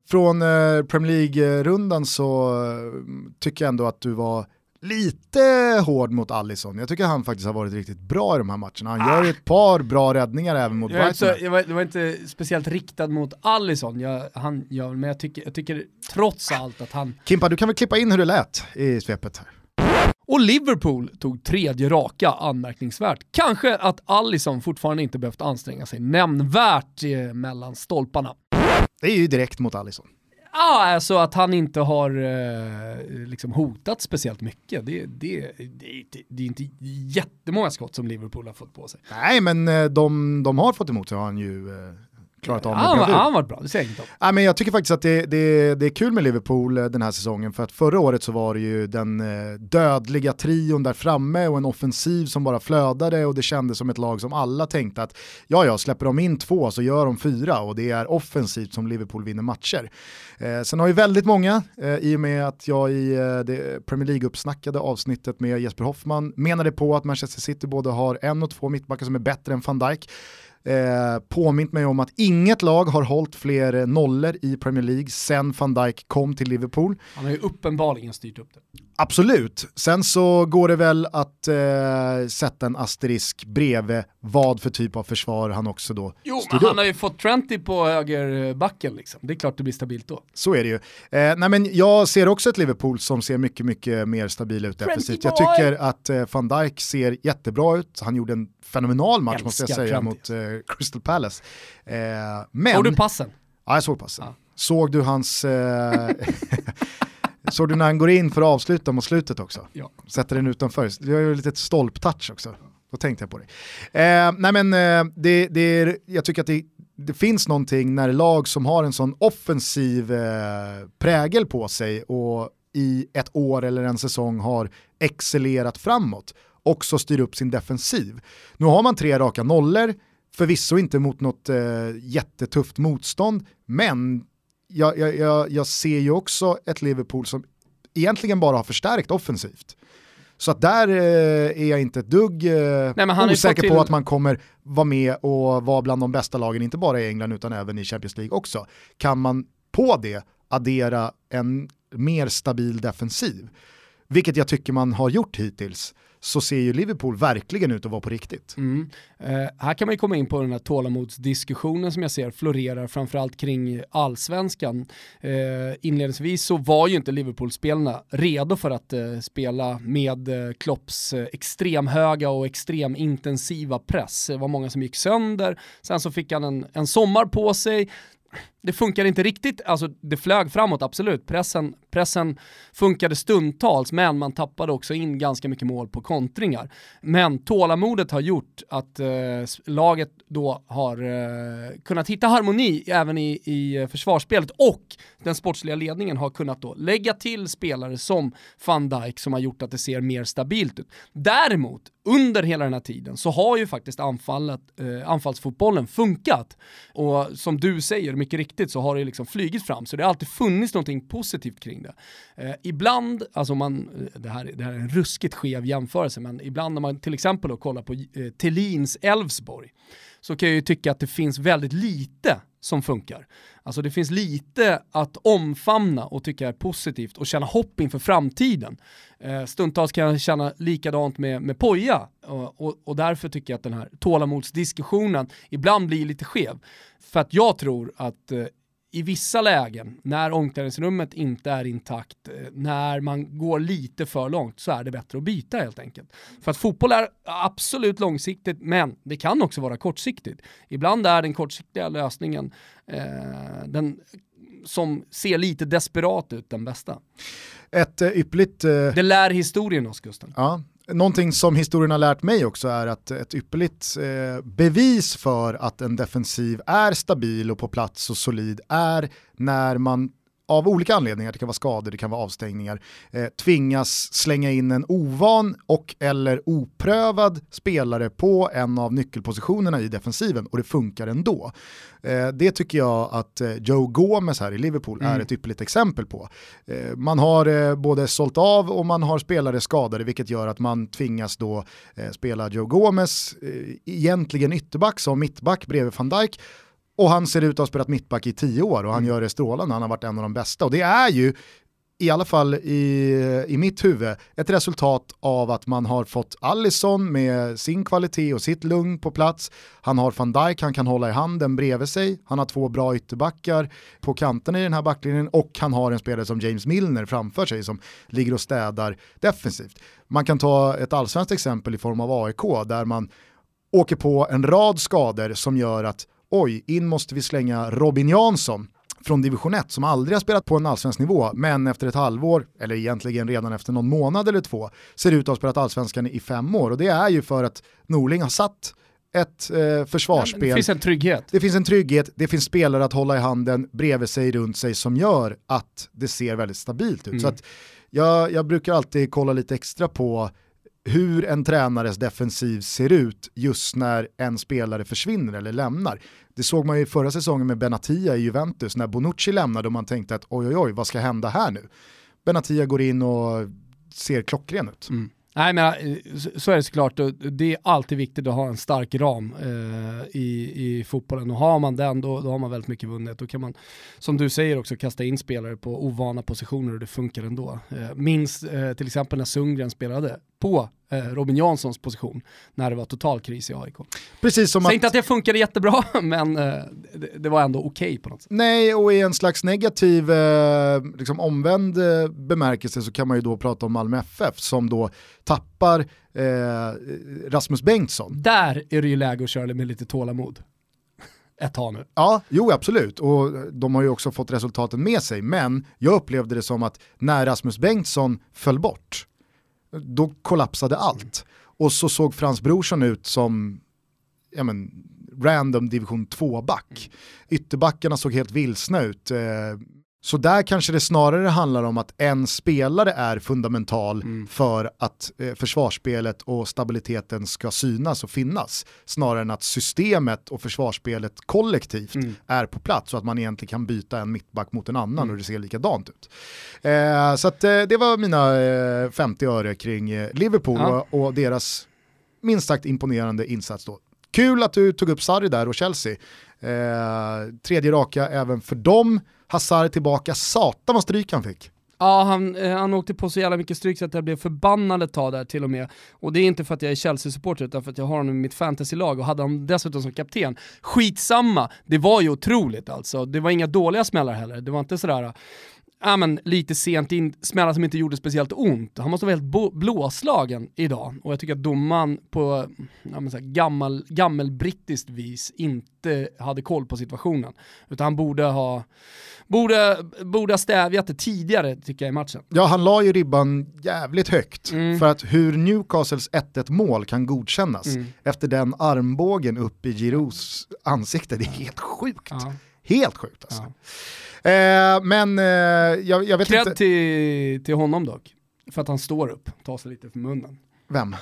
A: Från eh, Premier League-rundan så eh, tycker jag ändå att du var lite hård mot Allison. Jag tycker han faktiskt har varit riktigt bra i de här matcherna. Han ah. gör ett par bra räddningar även mot
B: Brighton. Jag var, var inte speciellt riktad mot Allison, jag, han, jag, men jag tycker, jag tycker trots allt att han...
A: Kimpa, du kan väl klippa in hur det lät i svepet här.
B: Och Liverpool tog tredje raka, anmärkningsvärt. Kanske att Allison fortfarande inte behövt anstränga sig nämnvärt eh, mellan stolparna.
A: Det är ju direkt mot Allison.
B: Ja, ah, alltså att han inte har eh, liksom hotat speciellt mycket. Det, det, det, det, är inte jättemånga skott som Liverpool har fått på sig.
A: Nej, men eh, de, de har fått emot så har han ju eh, klarat av
B: med Han har varit bra, det säger jag inte om.
A: Ja, men jag tycker faktiskt att det, det, det är kul med Liverpool eh, den här säsongen för att förra året så var det ju den eh, dödliga trion där framme och en offensiv som bara flödade och det kändes som ett lag som alla tänkte att ja, ja, släpper de in två så gör de fyra och det är offensivt som Liverpool vinner matcher. Eh, sen har ju väldigt många, eh, i och med att jag i eh, det Premier League-uppsnackade avsnittet med Jesper Hoffman menade på att Manchester City både har en och två mittbackar som är bättre än van Dijk eh, påmint mig om att inget lag har hållit fler nollor i Premier League sen van Dijk kom till Liverpool.
B: Han har ju uppenbarligen styrt upp det.
A: Absolut, sen så går det väl att eh, sätta en asterisk bredvid vad för typ av försvar han också då
B: Jo, men han upp. har ju fått Trenty på högerbacken liksom. Det är klart det blir stabilt då.
A: Så är det ju. Eh, nej men jag ser också ett Liverpool som ser mycket, mycket mer stabil ut defensivt. Jag tycker att eh, van Dijk ser jättebra ut. Han gjorde en fenomenal match Älskar måste jag säga Trenty. mot eh, Crystal Palace. Eh, men...
B: Såg du passen?
A: Ja, jag såg passen. Ja. Såg du hans... Såg du när han går in för att avsluta mot slutet också?
B: Ja.
A: Sätter den utanför. Det har ju ett litet stolptouch också. Då tänkte jag på det. Eh, nej men eh, det, det, jag tycker att det, det, finns någonting när lag som har en sån offensiv eh, prägel på sig och i ett år eller en säsong har excellerat framåt också styr upp sin defensiv. Nu har man tre raka nollor, förvisso inte mot något eh, jättetufft motstånd, men jag, jag, jag, jag ser ju också ett Liverpool som egentligen bara har förstärkt offensivt. Så att där eh, är jag inte ett dugg eh, Nej, osäker till... på att man kommer vara med och vara bland de bästa lagen, inte bara i England utan även i Champions League också. Kan man på det addera en mer stabil defensiv, vilket jag tycker man har gjort hittills, så ser ju Liverpool verkligen ut att vara på riktigt.
B: Mm. Eh, här kan man ju komma in på den här tålamodsdiskussionen som jag ser florerar framförallt kring allsvenskan. Eh, inledningsvis så var ju inte Liverpool-spelarna redo för att eh, spela med eh, Klopps eh, extremhöga och extremintensiva press. Det var många som gick sönder, sen så fick han en, en sommar på sig, det funkar inte riktigt, alltså det flög framåt absolut, pressen, pressen funkade stundtals men man tappade också in ganska mycket mål på kontringar. Men tålamodet har gjort att eh, laget då har eh, kunnat hitta harmoni även i, i eh, försvarsspelet och den sportsliga ledningen har kunnat då lägga till spelare som van Dijk som har gjort att det ser mer stabilt ut. Däremot, under hela den här tiden så har ju faktiskt anfallet, eh, anfallsfotbollen funkat. Och som du säger, mycket riktigt så har det liksom flygit fram, så det har alltid funnits någonting positivt kring det. Eh, ibland, alltså man, eh, det här, det här är en ruskigt skev jämförelse, men ibland när man till exempel då kollar på eh, Tellins Elfsborg, så kan jag ju tycka att det finns väldigt lite som funkar. Alltså det finns lite att omfamna och tycka är positivt och känna hopp inför framtiden. Eh, stundtals kan jag känna likadant med, med Poja och, och, och, därför tycker jag att den här tålamodsdiskussionen ibland blir lite skev. För att jag tror att eh, i vissa lägen, när omklädningsrummet inte är intakt, eh, när man går lite för långt, så är det bättre att byta helt enkelt. För att fotboll är absolut långsiktigt, men det kan också vara kortsiktigt. Ibland är den kortsiktiga lösningen eh, den som ser lite desperat ut den bästa.
A: Ett uh, ypperligt... Uh...
B: Det lär historien oss, Gusten.
A: Ja, Någonting som historien har lärt mig också är att ett ypperligt eh, bevis för att en defensiv är stabil och på plats och solid är när man av olika anledningar, det kan vara skador, det kan vara avstängningar, eh, tvingas slänga in en ovan och eller oprövad spelare på en av nyckelpositionerna i defensiven och det funkar ändå. Eh, det tycker jag att eh, Joe Gomez här i Liverpool mm. är ett ypperligt exempel på. Eh, man har eh, både sålt av och man har spelare skadade vilket gör att man tvingas då eh, spela Joe Gomez, egentligen ytterback som mittback bredvid van Dijk och han ser ut att ha spelat mittback i tio år och han mm. gör det strålande, han har varit en av de bästa. Och det är ju, i alla fall i, i mitt huvud, ett resultat av att man har fått Allison med sin kvalitet och sitt lugn på plats. Han har van Dijk, han kan hålla i handen bredvid sig. Han har två bra ytterbackar på kanten i den här backlinjen och han har en spelare som James Milner framför sig som ligger och städar defensivt. Man kan ta ett allsvenskt exempel i form av AIK där man åker på en rad skador som gör att oj, in måste vi slänga Robin Jansson från division 1 som aldrig har spelat på en allsvensk nivå men efter ett halvår, eller egentligen redan efter någon månad eller två, ser ut att ha spelat allsvenskan i fem år och det är ju för att Norling har satt ett eh, försvarsspel.
B: det finns en trygghet.
A: Det finns en trygghet, det finns spelare att hålla i handen bredvid sig, runt sig som gör att det ser väldigt stabilt ut. Mm. Så att jag, jag brukar alltid kolla lite extra på hur en tränares defensiv ser ut just när en spelare försvinner eller lämnar. Det såg man ju förra säsongen med Benatia i Juventus när Bonucci lämnade och man tänkte att oj oj oj vad ska hända här nu? Benatia går in och ser klockren ut. Mm.
B: Nej men eh, så är det såklart, det är alltid viktigt att ha en stark ram eh, i, i fotbollen och har man den då, då har man väldigt mycket vunnet. Då kan man, som du säger också, kasta in spelare på ovana positioner och det funkar ändå. Eh, minns eh, till exempel när Sundgren spelade på eh, Robin Janssons position när det var total kris i AIK.
A: Precis som
B: Säg att... inte att det funkade jättebra, men eh, det, det, var ändå okej okay på något sätt.
A: Nej, och i en slags negativ, eh, liksom omvänd eh, bemärkelse så kan man ju då prata om Malmö FF som då tappar eh, Rasmus Bengtsson.
B: Där är det ju läge att köra med lite tålamod ett tag nu.
A: Ja, jo absolut. Och de har ju också fått resultaten med sig. Men jag upplevde det som att när Rasmus Bengtsson föll bort, då kollapsade allt. Och så såg Frans Brorsson ut som ja men, random division 2-back. Ytterbackarna såg helt vilsna ut. Eh, så där kanske det snarare handlar om att en spelare är fundamental mm. för att eh, försvarsspelet och stabiliteten ska synas och finnas. Snarare än att systemet och försvarsspelet kollektivt mm. är på plats så att man egentligen kan byta en mittback mot en annan mm. och det ser likadant ut. Eh, så att, eh, det var mina eh, 50 öre kring Liverpool ja. och, och deras minst sagt imponerande insats då. Kul att du tog upp Sarri där och Chelsea. Eh, tredje raka även för dem. Hazard tillbaka, satan vad stryk han fick.
B: Ja, han, eh, han åkte på så jävla mycket stryk så att jag blev förbannad ett tag där till och med. Och det är inte för att jag är Chelsea-supporter utan för att jag har honom i mitt fantasylag och hade honom dessutom som kapten. Skitsamma, det var ju otroligt alltså. Det var inga dåliga smällar heller. Det var inte sådär ja, men, lite sent in, smällar som inte gjorde speciellt ont. Han måste vara helt blåslagen idag. Och jag tycker att domaren på ja, men, så här, gammal, gammelbrittiskt vis inte hade koll på situationen. Utan han borde ha, borde, borde ha stävjat det tidigare tycker jag i matchen.
A: Ja, han la ju ribban jävligt högt mm. för att hur Newcastles 1-1 mål kan godkännas mm. efter den armbågen upp i Giroux ansikte, det är helt sjukt. Ja. Helt sjukt alltså. Ja. Eh, men eh, jag, jag vet
B: Cred
A: inte.
B: till, till honom dock. För att han står upp, tar sig lite för munnen.
A: Vem?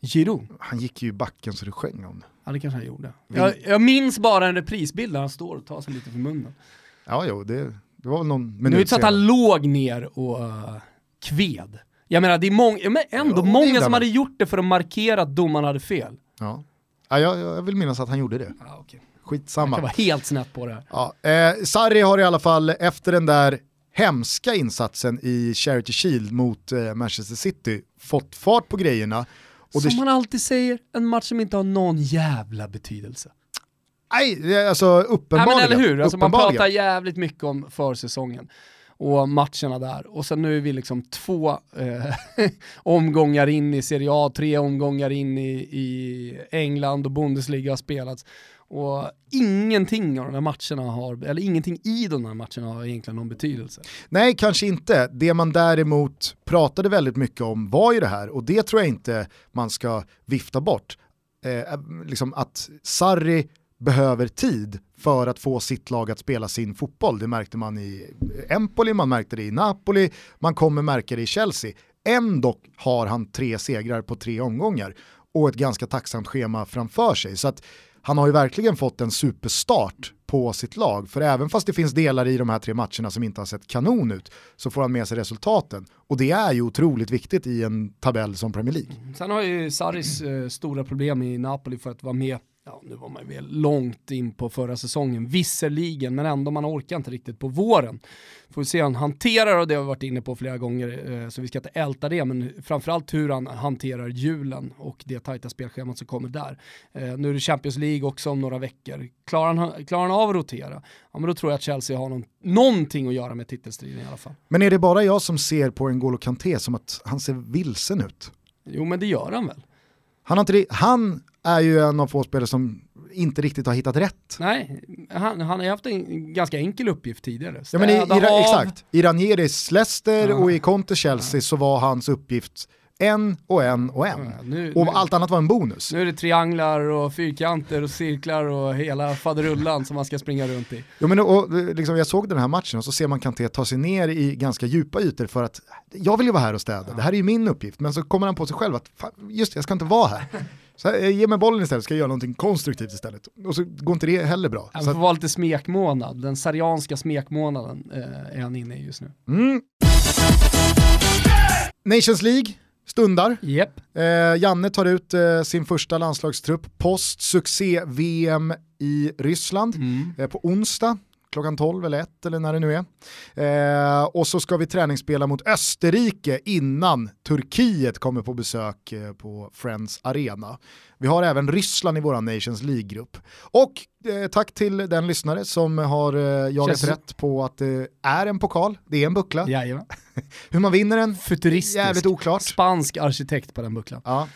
B: Giro.
A: Han gick ju i backen så det sjöng om det.
B: Ja det kanske han gjorde. Jag, jag minns bara en reprisbild där han står och tar sig lite för munnen.
A: Ja jo, det, det var någon minut
B: Nu är det så att han låg ner och uh, kved. Jag menar det är många, men ändå jo, många som hade gjort det för att markera att domaren hade fel.
A: Ja, ja jag, jag vill minnas att han gjorde det.
B: Ja, okay.
A: Skitsamma.
B: Jag kan vara helt snett på det här.
A: Ja, eh, Sarri har i alla fall efter den där hemska insatsen i Charity Shield mot eh, Manchester City fått fart på grejerna.
B: Och som det... man alltid säger, en match som inte har någon jävla betydelse.
A: Nej, alltså uppenbarligen.
B: Nej, men eller hur, alltså, man pratar jävligt mycket om försäsongen och matcherna där. Och sen nu är vi liksom två eh, omgångar in i Serie A, tre omgångar in i, i England och Bundesliga har spelats. Och ingenting av de här matcherna har, eller ingenting i de här matcherna har egentligen någon betydelse.
A: Nej, kanske inte. Det man däremot pratade väldigt mycket om var ju det här, och det tror jag inte man ska vifta bort. Eh, eh, liksom att Sarri behöver tid för att få sitt lag att spela sin fotboll. Det märkte man i Empoli, man märkte det i Napoli, man kommer märka det i Chelsea. Ändå har han tre segrar på tre omgångar och ett ganska tacksamt schema framför sig. Så att han har ju verkligen fått en superstart på sitt lag. För även fast det finns delar i de här tre matcherna som inte har sett kanon ut så får han med sig resultaten. Och det är ju otroligt viktigt i en tabell som Premier League.
B: Sen har ju Saris eh, stora problem i Napoli för att vara med ja, nu var man väl långt in på förra säsongen, visserligen, men ändå man orkar inte riktigt på våren. Får vi se hur han hanterar och det har vi varit inne på flera gånger, eh, så vi ska inte älta det, men framförallt hur han hanterar julen och det tajta spelschemat som kommer där. Eh, nu är det Champions League också om några veckor. Klarar han, klarar han av att rotera, ja men då tror jag att Chelsea har någon, någonting att göra med titelstriden i alla fall.
A: Men är det bara jag som ser på N'Golo Kanté som att han ser vilsen ut?
B: Jo men det gör han väl.
A: Han, har inte, han är ju en av få spelare som inte riktigt har hittat rätt.
B: Nej, han, han har haft en ganska enkel uppgift tidigare.
A: Ja, men i, i, exakt, i Ranieris Leicester ja. och i Conte Chelsea ja. så var hans uppgift en och en och en. Ja, nu, och nu, allt annat var en bonus.
B: Nu är det trianglar och fyrkanter och cirklar och hela faderullan som man ska springa runt i.
A: Jo, men och, liksom, jag såg den här matchen och så ser man Kanté ta sig ner i ganska djupa ytor för att jag vill ju vara här och städa, ja. det här är ju min uppgift. Men så kommer han på sig själv att just det, jag ska inte vara här. Så här, ge mig bollen istället, ska jag göra någonting konstruktivt istället. Och så går inte det heller bra.
B: Han får vara lite smekmånad, den sarianska smekmånaden eh, är han inne i just nu.
A: Mm. Nations League, stundar.
B: Yep.
A: Eh, Janne tar ut eh, sin första landslagstrupp post succé-VM i Ryssland mm. eh, på onsdag klockan 12 eller 1 eller när det nu är. Eh, och så ska vi träningsspela mot Österrike innan Turkiet kommer på besök eh, på Friends Arena. Vi har även Ryssland i vår Nations League-grupp. Och eh, tack till den lyssnare som har jagat Känns... rätt på att det är en pokal, det är en buckla.
B: Jajamän.
A: Hur man vinner den,
B: Futuristisk.
A: jävligt oklart.
B: Spansk arkitekt på den bucklan.
A: Ja.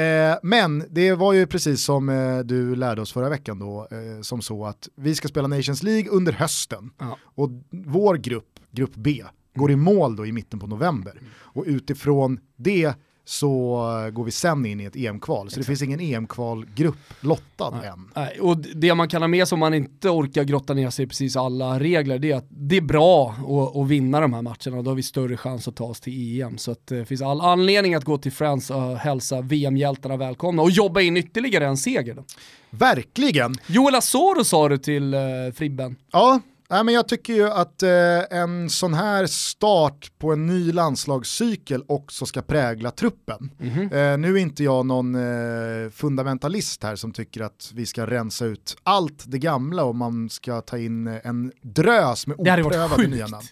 A: Eh, men det var ju precis som eh, du lärde oss förra veckan då, eh, som så att vi ska spela Nations League under hösten. Ja. Och vår grupp, grupp B, går i mål då i mitten på november. Mm. Och utifrån det så går vi sen in i ett EM-kval. Så det finns ingen EM-kvalgrupp lottad
B: Nej.
A: än.
B: Nej. Och det man kan ha med sig om man inte orkar grotta ner sig i precis alla regler, det är att det är bra att, att vinna de här matcherna. Då har vi större chans att ta oss till EM. Så det eh, finns all anledning att gå till Friends och hälsa VM-hjältarna välkomna och jobba in ytterligare en seger. Då.
A: Verkligen!
B: Joel Asoro sa du till eh, Fribben.
A: Ja, Nej, men jag tycker ju att eh, en sån här start på en ny landslagscykel också ska prägla truppen. Mm -hmm. eh, nu är inte jag någon eh, fundamentalist här som tycker att vi ska rensa ut allt det gamla och man ska ta in en drös med oprövade nya namn.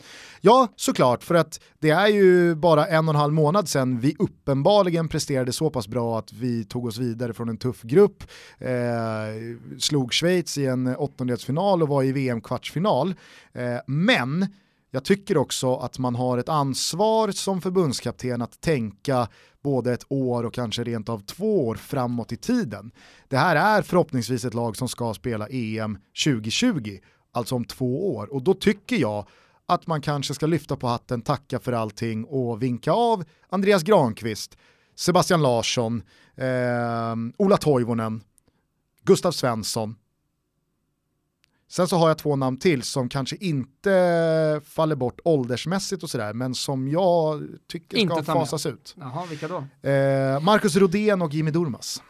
A: Ja, såklart, för att det är ju bara en och en halv månad sedan vi uppenbarligen presterade så pass bra att vi tog oss vidare från en tuff grupp, eh, slog Schweiz i en åttondelsfinal och var i VM-kvartsfinal. Eh, men jag tycker också att man har ett ansvar som förbundskapten att tänka både ett år och kanske rent av två år framåt i tiden. Det här är förhoppningsvis ett lag som ska spela EM 2020, alltså om två år. Och då tycker jag att man kanske ska lyfta på hatten, tacka för allting och vinka av Andreas Granqvist, Sebastian Larsson, eh, Ola Toivonen, Gustav Svensson, Sen så har jag två namn till som kanske inte faller bort åldersmässigt och sådär, men som jag tycker inte ska fasas ut.
B: Jaha, vilka då?
A: Eh, Marcus Rodén och Jimmy Durmas.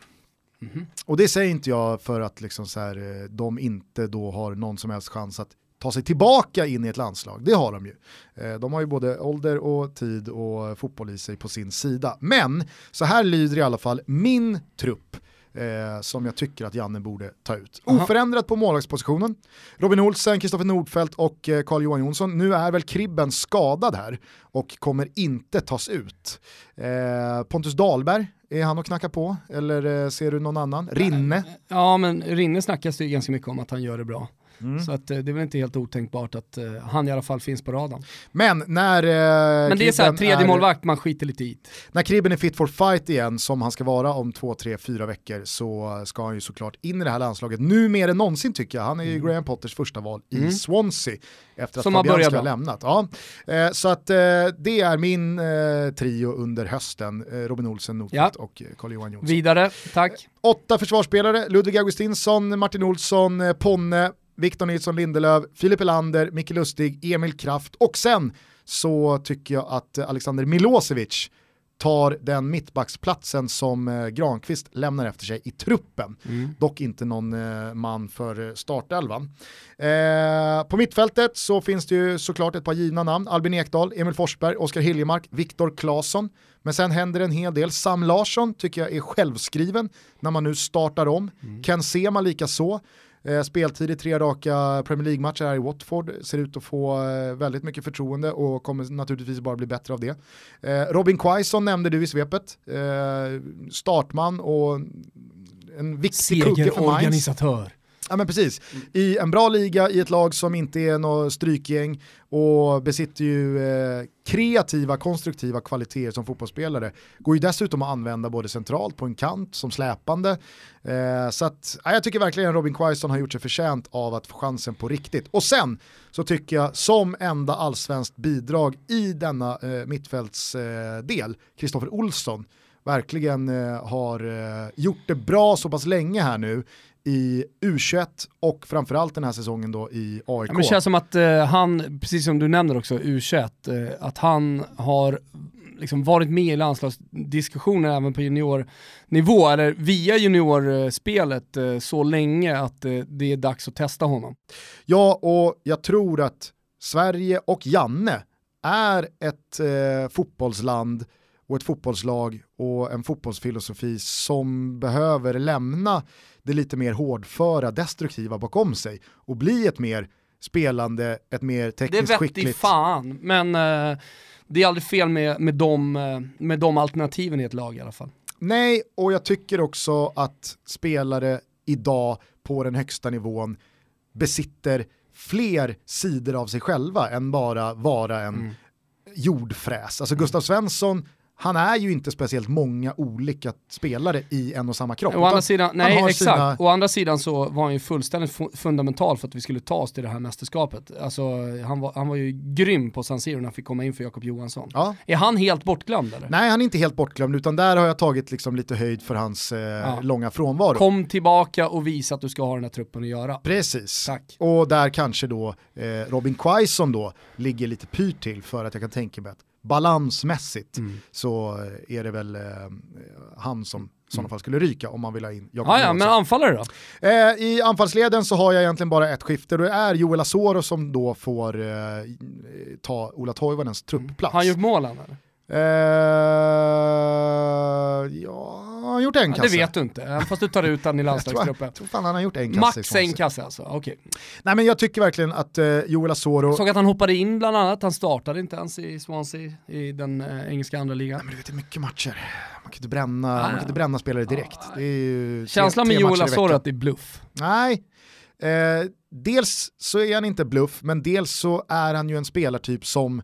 A: Mm -hmm. Och det säger inte jag för att liksom så här, eh, de inte då har någon som helst chans att ta sig tillbaka in i ett landslag. Det har de ju. Eh, de har ju både ålder och tid och fotboll i sig på sin sida. Men så här lyder i alla fall min trupp eh, som jag tycker att Janne borde ta ut. Aha. Oförändrat på målvaktspositionen. Robin Olsen, Kristoffer Nordfeldt och eh, Carl-Johan Jonsson. Nu är väl Kribben skadad här och kommer inte tas ut. Eh, Pontus Dahlberg, är han att knacka på? Eller eh, ser du någon annan? Rinne?
B: Ja, men Rinne snackas det ju ganska mycket om att han gör det bra. Mm. Så att, eh, det är väl inte helt otänkbart att uh, han i alla fall finns på radarn.
A: Men när... Uh,
B: Men det är såhär, tredje är, målvakt man skiter lite i.
A: När Kribben är fit for fight igen, som han ska vara om två, tre, fyra veckor, så ska han ju såklart in i det här landslaget. Nu mer än någonsin tycker jag. Han är ju mm. Graham Potters första val mm. i Swansea efter att som Fabianski har lämnat. Ja. Eh, så att det är min trio under hösten. Robin Olsen, Nordqvist ja. och Carl-Johan Jonsson.
B: Vidare, tack.
A: Åtta försvarsspelare, Ludvig Augustinsson, Martin Olsson, Ponne, Victor Nilsson Lindelöf, Filip Elander, Micke Lustig, Emil Kraft och sen så tycker jag att Alexander Milosevic tar den mittbacksplatsen som eh, Granqvist lämnar efter sig i truppen. Mm. Dock inte någon eh, man för eh, startelvan. Eh, på mittfältet så finns det ju såklart ett par givna namn. Albin Ekdal, Emil Forsberg, Oskar Hiljemark, Viktor Claesson. Men sen händer en hel del. Sam Larsson tycker jag är självskriven när man nu startar om. Mm. Ken Sema lika så. Eh, speltid i tre raka Premier League-matcher här i Watford, ser ut att få eh, väldigt mycket förtroende och kommer naturligtvis bara bli bättre av det. Eh, Robin Quaison nämnde du i svepet, eh, startman och en viktig kugge för Mainz.
B: organisatör.
A: Ja men precis, i en bra liga, i ett lag som inte är något strykgäng och besitter ju eh, kreativa, konstruktiva kvaliteter som fotbollsspelare. Går ju dessutom att använda både centralt på en kant som släpande. Eh, så att, ja, jag tycker verkligen Robin Quaison har gjort sig förtjänt av att få chansen på riktigt. Och sen så tycker jag som enda allsvenskt bidrag i denna eh, mittfältsdel, eh, Kristoffer Olsson, verkligen eh, har eh, gjort det bra så pass länge här nu i U21 och framförallt den här säsongen då i AIK.
B: Ja, det känns som att eh, han, precis som du nämner också, U21, eh, att han har liksom varit med i landslagsdiskussioner även på juniornivå, eller via juniorspelet eh, så länge att eh, det är dags att testa honom.
A: Ja, och jag tror att Sverige och Janne är ett eh, fotbollsland och ett fotbollslag och en fotbollsfilosofi som behöver lämna det lite mer hårdföra, destruktiva bakom sig och bli ett mer spelande, ett mer tekniskt
B: det
A: skickligt... Det
B: vet fan, men uh, det är aldrig fel med, med, de, uh, med de alternativen i ett lag i alla fall.
A: Nej, och jag tycker också att spelare idag på den högsta nivån besitter fler sidor av sig själva än bara vara en mm. jordfräs. Alltså Gustav Svensson han är ju inte speciellt många olika spelare i en och samma kropp.
B: Å andra sidan, nej exakt, sina... å andra sidan så var han ju fullständigt fu fundamental för att vi skulle ta oss till det här mästerskapet. Alltså, han, var, han var ju grym på San Siro när han fick komma in för Jakob Johansson. Ja. Är han helt bortglömd eller?
A: Nej han är inte helt bortglömd utan där har jag tagit liksom lite höjd för hans eh, ja. långa frånvaro.
B: Kom tillbaka och visa att du ska ha den här truppen att göra.
A: Precis, Tack. och där kanske då eh, Robin Quaison då ligger lite pyrt till för att jag kan tänka mig att balansmässigt mm. så är det väl eh, han som i sådana mm. fall skulle ryka om man vill ha in
B: Jakob ah, ja, men anfallare då?
A: Eh, I anfallsleden så har jag egentligen bara ett skifte och det är Joel Asoro som då får eh, ta Ola Toivonens mm. truppplats.
B: Har han gjort mål han eller?
A: Eh, ja, har han gjort en
B: Ja,
A: kasse?
B: det vet du inte, fast du tar ut han i
A: jag tror,
B: landslagsgruppen.
A: jag tror fan han har gjort en kasse.
B: Max en kasse alltså, okej.
A: Nej men jag tycker verkligen att eh, Joel Asoro,
B: Såg att han hoppade in bland annat, han startade inte ens i Swansea i den eh, engelska andra ligan.
A: men du vet det är mycket matcher. Man kan inte bränna,
B: Nej,
A: man kan inte bränna spelare direkt. Det är ju
B: Känslan med Joel Asoro att det är bluff.
A: Nej, eh, dels så är han inte bluff, men dels så är han ju en spelartyp som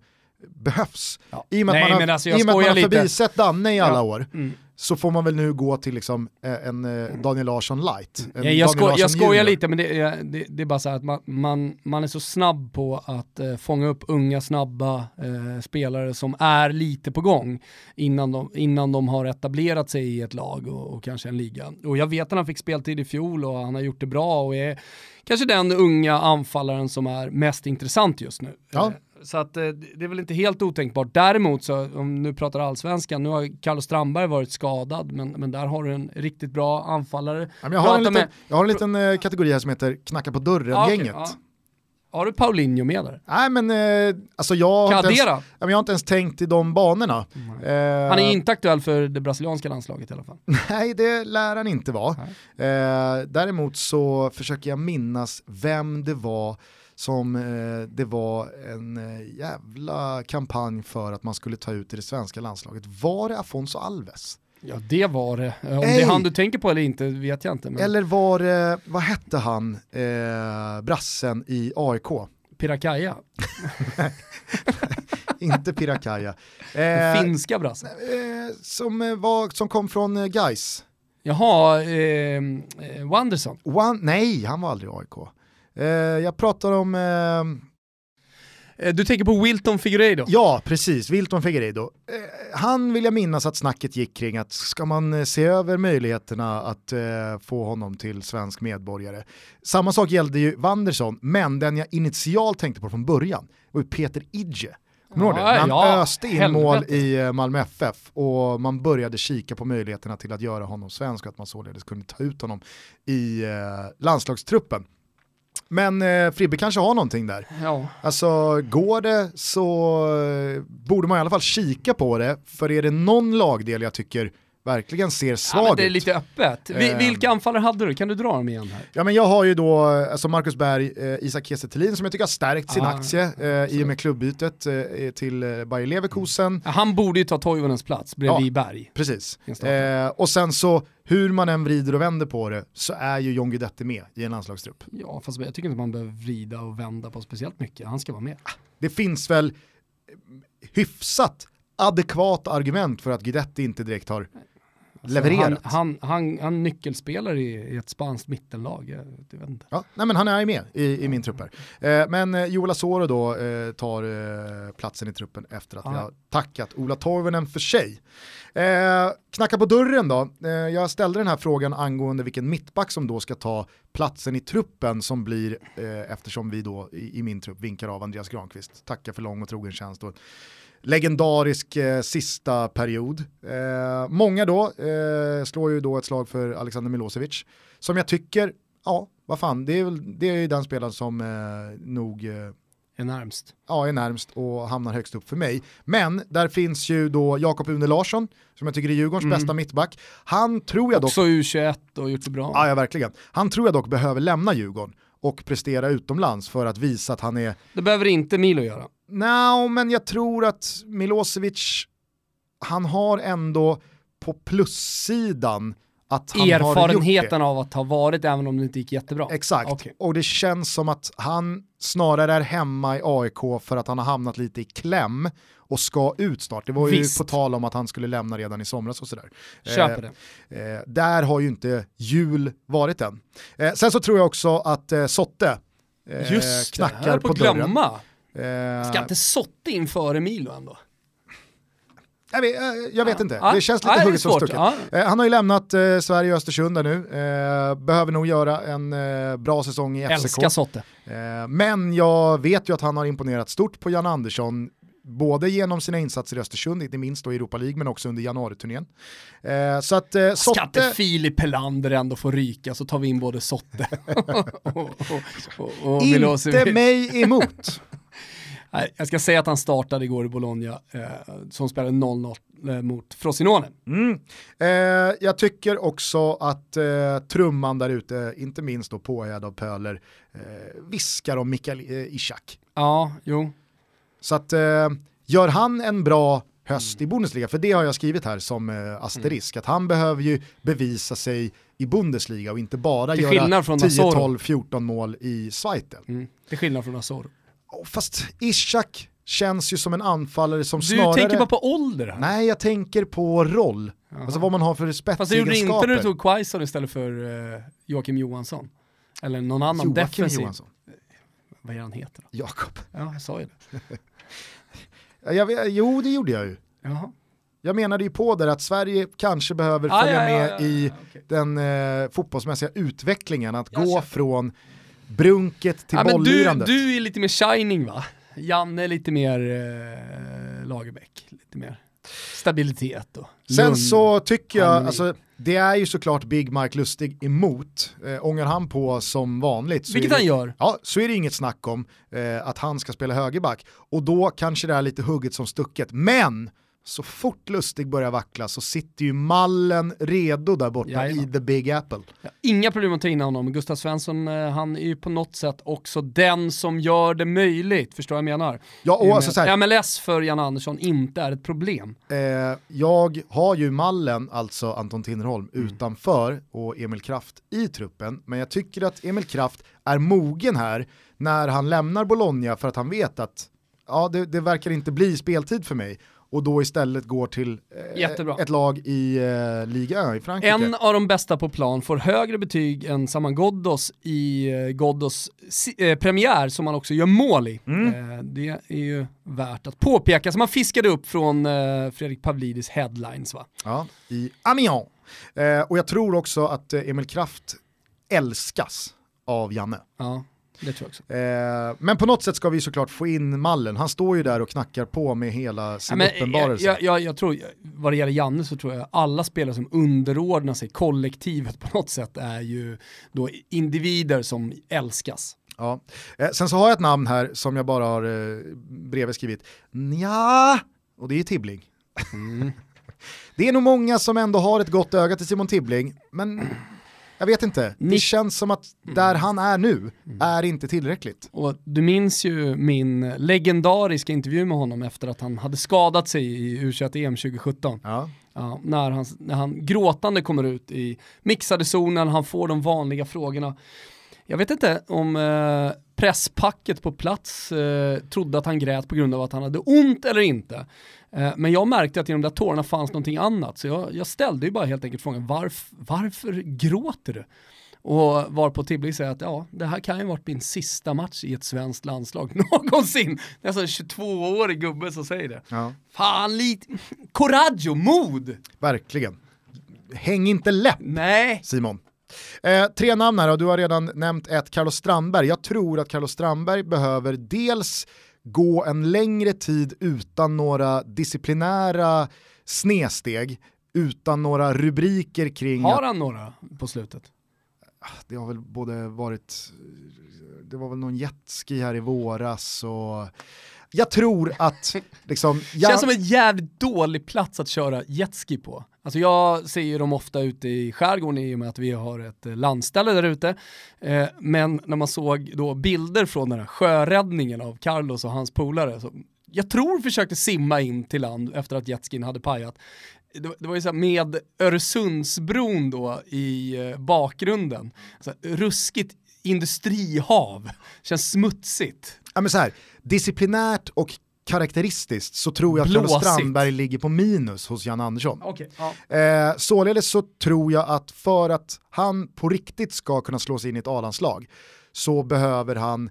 A: behövs.
B: Ja.
A: I och med
B: Nej,
A: att man
B: men
A: har,
B: alltså, jag
A: i och med att man
B: skojar
A: har förbisett Danne i alla
B: Ja.
A: år,
B: Mm.
A: Så får man väl nu gå till liksom, eh, en eh, Daniel Larsson light. En.
B: Ja, jag,
A: Daniel
B: sko jag
A: Larsson
B: skojar
A: junior.
B: lite men det det, det är bara så här att man, man, man är så snabb på att eh, fånga upp unga snabba eh, spelare som är lite på gång innan de, innan de har etablerat sig i ett lag och, och kanske en liga. Och jag vet att han fick speltid i fjol och han har gjort det bra och är kanske den unga anfallaren som är mest intressant just nu.
A: Ja.
B: Så att eh, det är väl inte helt otänkbart. Däremot så, om nu pratar allsvenskan, nu har Carlos Strandberg varit skadad, men, men där har du en riktigt bra anfallare.
A: Ja, jag, har liten, jag har en liten eh, kategori här som heter knacka på dörren-gänget.
B: ja. Har du Paulinho med där?
A: Nej men eh, alltså jag har, inte ens, jag har inte ens tänkt i de banorna. Eh,
B: Han är inte aktuell för det brasilianska landslaget i alla fall.
A: Nej, det lär han inte vara. Eh, däremot så försöker jag minnas vem det var som eh, det var en eh, jävla kampanj för att man skulle ta ut i det svenska landslaget. Var det Afonso Alves?
B: Ja det var det. Eh, Om det
A: Ey!
B: är han du tänker på eller inte vet jag inte. Men
A: Eller var det, vad hette han, eh, brassen i AIK?
B: Pirakaja,
A: inte Pirakaja. Eh,
B: finska brassen.
A: eh, som, eh, var, som kom från eh, Gais.
B: Jaha, eh, Wanderson.
A: One, nej, han var aldrig AIK. Eh, jag pratar om eh,
B: Eh, Du tänker på Wilton Figueiredo?
A: Ja, precis. Wilton Figueiredo. Han vill jag minnas att snacket gick kring att ska man se över möjligheterna att få honom till svensk medborgare. Samma sak gällde ju Wanderson, men den jag initialt tänkte på från början var Peter Idje. Kommer?
B: Ja,
A: han
B: ja,
A: öste in
B: helvete.
A: mål i Malmö FF och man började kika på möjligheterna till att göra honom svensk och att man således kunde ta ut honom i landslagstruppen. Men eh, Fribbe kanske har någonting där.
B: Ja.
A: Alltså går det så eh, borde man i alla fall kika på det, för är det någon lagdel jag tycker verkligen ser
B: ja, men
A: svag
B: det är lite öppet. Vi,
A: Ehm.
B: vilka anfallare hade du? Kan du dra dem igen här?
A: Ja men jag har ju då alltså Marcus Berg, eh, Isak Kiese som jag tycker har stärkt sin
B: Ah,
A: aktie eh, i och med klubbytet eh, till eh, Bayer Leverkusen.
B: Ja, Han borde ju ta Toivonens plats bredvid
A: Ja.
B: Berg.
A: Precis. Eh, och sen så, hur man än vrider och vänder på det, så är ju John Guidetti med i en landslagstrupp.
B: Ja, fast jag tycker inte man behöver vrida och vända på speciellt mycket. Han ska vara med.
A: Det finns väl eh, hyfsat adekvat argument för att Guidetti inte direkt har levererat.
B: Han, han, han, han nyckelspelare i, ett spanskt mittenlag. Jag, jag.
A: Ja, nej men han är med i, i min trupp här. Eh, men eh, Joel Asoro då eh, tar eh, platsen i truppen efter att vi
B: Ja.
A: har tackat Ola Toivonen för sig. Eh, knacka på dörren då. Eh, jag ställde den här frågan angående vilken mittback som då ska ta platsen i truppen som blir, eftersom vi då i, i min trupp vinkar av Andreas Granqvist. Tackar för lång och trogen tjänst och legendarisk eh, sista period. Eh, många då eh, slår ju då ett slag för Alexander Milosevic, som jag tycker, ja, vad fan, det är, väl, det är ju den spelaren som eh, nog eh,
B: Är närmst.
A: ja, är närmst och hamnar högst upp för mig. Men där finns ju då Jakob Une Larsson, som jag tycker är Djurgårdens
B: Mm.
A: bästa mittback. Han tror jag dock,
B: Också U21 och gjort det bra.
A: ja, ja verkligen, han tror jag dock behöver lämna Djurgården och prestera utomlands för att visa att han är
B: Det behöver inte Milo göra.
A: Nej, men jag tror att Milosevic, han har ändå på plussidan att han har
B: Erfarenheten av att ha varit även om det inte gick jättebra.
A: det. Exakt,
B: Okej.
A: och det känns som att han snarare är hemma i AIK för att han har hamnat lite i kläm och ska ut snart. Det var ju
B: Visst.
A: på tal om att han skulle lämna redan i somras och sådär.
B: Köper
A: Eh,
B: det.
A: Eh, där har ju inte jul varit än. Eh, sen så tror jag också att eh, Sotte eh,
B: Just det,
A: knackar
B: höll
A: på,
B: på
A: dörren.
B: glömma.
A: Eh,
B: Ska inte Sotte in före Milo ändå?
A: Jag vet, eh, jag vet
B: Ja.
A: inte,
B: Ja.
A: det känns
B: Ja,
A: lite
B: är
A: hugget som stucket.
B: Ja.
A: Eh, han har ju lämnat eh, Sverige och Östersund där nu, eh, behöver nog göra en eh, bra säsong i FCK.
B: Älskar Sotte.
A: Eh, men jag vet ju att han har imponerat stort på Jan Andersson, både genom sina insatser i Östersund, inte minst då i Europa League, men också under januariturnén. Eh, så att eh,
B: Ska inte
A: Sotte,
B: Filip Pelander ändå få ryka så tar vi in både Sotte och, och, och, och
A: inte mig emot.
B: Nej, jag ska säga att han startade igår i Bologna, eh, som spelade 0-0 eh, mot Frosinone.
A: Mm. Eh, jag tycker också att eh, trumman där ute, inte minst då påhejad av Pöler, eh, viskar om Mikael Ishak.
B: Ja, jo.
A: Så att gör han en bra höst i Bundesliga, för det har jag skrivit här som asterisk, att han behöver ju bevisa sig i Bundesliga och inte bara
B: Till
A: göra
B: skillnad från
A: 10,
B: Nazoro.
A: 12, 14 mål i Schweitel.
B: Mm. Till skillnad från Azor.
A: Oh, Fast Ishak känns ju som en anfallare som
B: Du
A: snarare...
B: tänker bara på ålder här.
A: Nej, jag tänker på roll. Alltså vad man har för
B: Fast det gjorde du
A: spetsegenskaper.
B: inte när du tog Quaison istället för uh, Joakim Johansson. Eller någon annan
A: Joakim
B: defensiv.
A: Johansson.
B: Vad är han heter då?
A: Jakob.
B: Ja, jag sa ju det.
A: Ja, Jag, jo, det gjorde jag ju.
B: Jaha.
A: Jag menade ju på där att Sverige kanske behöver
B: Ah,
A: följa
B: ja, ja,
A: med
B: ja, ja,
A: i
B: okej.
A: den eh, fotbollsmässiga utvecklingen, att
B: Jag
A: gå från brunket till
B: Ja, men du,
A: bolllirandet.
B: du är lite mer shining va? Janne är lite mer eh, Lagerbäck, lite mer stabilitet och
A: Sen
B: lugn.
A: så tycker jag, alltså, det är ju såklart Big Mike Lustig emot. Eh, ångar han på som vanligt så
B: Vilket
A: det,
B: han gör.
A: Ja, så är det inget snack om eh, att han ska spela högerback. Och då kanske det är lite hugget som stucket. Men så fort Lustig börjar vackla så sitter ju mallen redo där borta
B: Jajamän.
A: i the Big Apple.
B: Ja, Inga problem att ta in honom. Gustav Svensson, eh, han är ju på något sätt också den som gör det möjligt. Förstår vad jag menar?
A: Ja, och alltså så här,
B: MLS för Jan Andersson inte är ett problem.
A: Eh, jag har ju mallen, alltså Anton Tinnerholm,
B: Mm.
A: utanför och Emil Kraft i truppen. Men jag tycker att Emil Kraft är mogen här när han lämnar Bologna för att han vet att ja, det, det verkar inte bli speltid för mig. Och då istället går till eh, ett lag i eh, Liga 1 i Frankrike.
B: En av de bästa på plan får högre betyg än Saman Ghoddos i eh, Ghoddos eh, premiär som han också gör mål i.
A: Mm.
B: Eh, det är ju värt att påpeka, som han fiskade upp från eh, Fredrik Pavlidis headlines va?
A: Ja, i Amiens. Eh, och jag tror också att Emil Kraft älskas av Janne.
B: Ja, det tror jag också.
A: Eh, men på något sätt ska vi såklart få in mallen. Han står ju där och knackar på med hela
B: Ja,
A: sin
B: men,
A: uppenbarelse.
B: jag, jag, jag tror, vad det gäller Janne så tror jag alla spelare som underordnar sig kollektivet på något sätt är ju då individer som älskas.
A: Ja. Eh, sen så har jag ett namn här som jag bara har eh, bredvid skrivit. Ja, och det är Tibbling.
B: Mm.
A: det är nog många som ändå har ett gott öga till Simon Tibbling, men jag vet inte. Det känns som att där han är nu är inte tillräckligt.
B: Och du minns ju min legendariska intervju med honom efter att han hade skadat sig i U21-EM 2017.
A: Ja.
B: Ja, när, han, när han gråtande kommer ut i mixade zonen, han får de vanliga frågorna. Jag vet inte om eh, presspacket på plats eh, trodde att han grät på grund av att han hade ont eller inte. Eh, men jag märkte att i de där tårarna fanns någonting annat, så jag, jag ställde ju bara helt enkelt frågan varf, varför gråter du? Och varpå Tibbling säger att ja, det här kan ju varit min sista match i ett svenskt landslag någonsin. Det är alltså en 22-årig gubbe som säger det.
A: Ja,
B: Fan lite, coraggio, mod!
A: verkligen. Häng inte läpp
B: Nej.
A: Simon. Eh, tre namn här och du har redan nämnt ett, Carlos Strandberg. Jag tror att Carlos Strandberg behöver dels gå en längre tid utan några disciplinära snedsteg, utan några rubriker kring
B: Har
A: att
B: han några på slutet?
A: det har väl både varit, det var väl någon jetski här i våras och jag tror att liksom, jag,
B: Känns som en jävligt dålig plats att köra jetski på. Alltså jag ser ju dem ofta ute i skärgården i och med att vi har ett eh, landställe där ute. Eh, men när man såg då bilder från den här sjöräddningen av Carlos och hans polare, så jag tror försökte simma in till land efter att jetskin hade pajat. Det, det var ju så med Öresundsbron då i eh, bakgrunden. Så här, ruskigt industrihav, känns smutsigt.
A: Ja, men så här, disciplinärt och karaktäristiskt så tror jag att Carlos
B: Blåsigt.
A: Strandberg ligger på minus hos Jan Andersson.
B: Okej, ja.
A: Eh, således så tror jag att för att han på riktigt ska kunna slå sig in i ett A-landslag så behöver han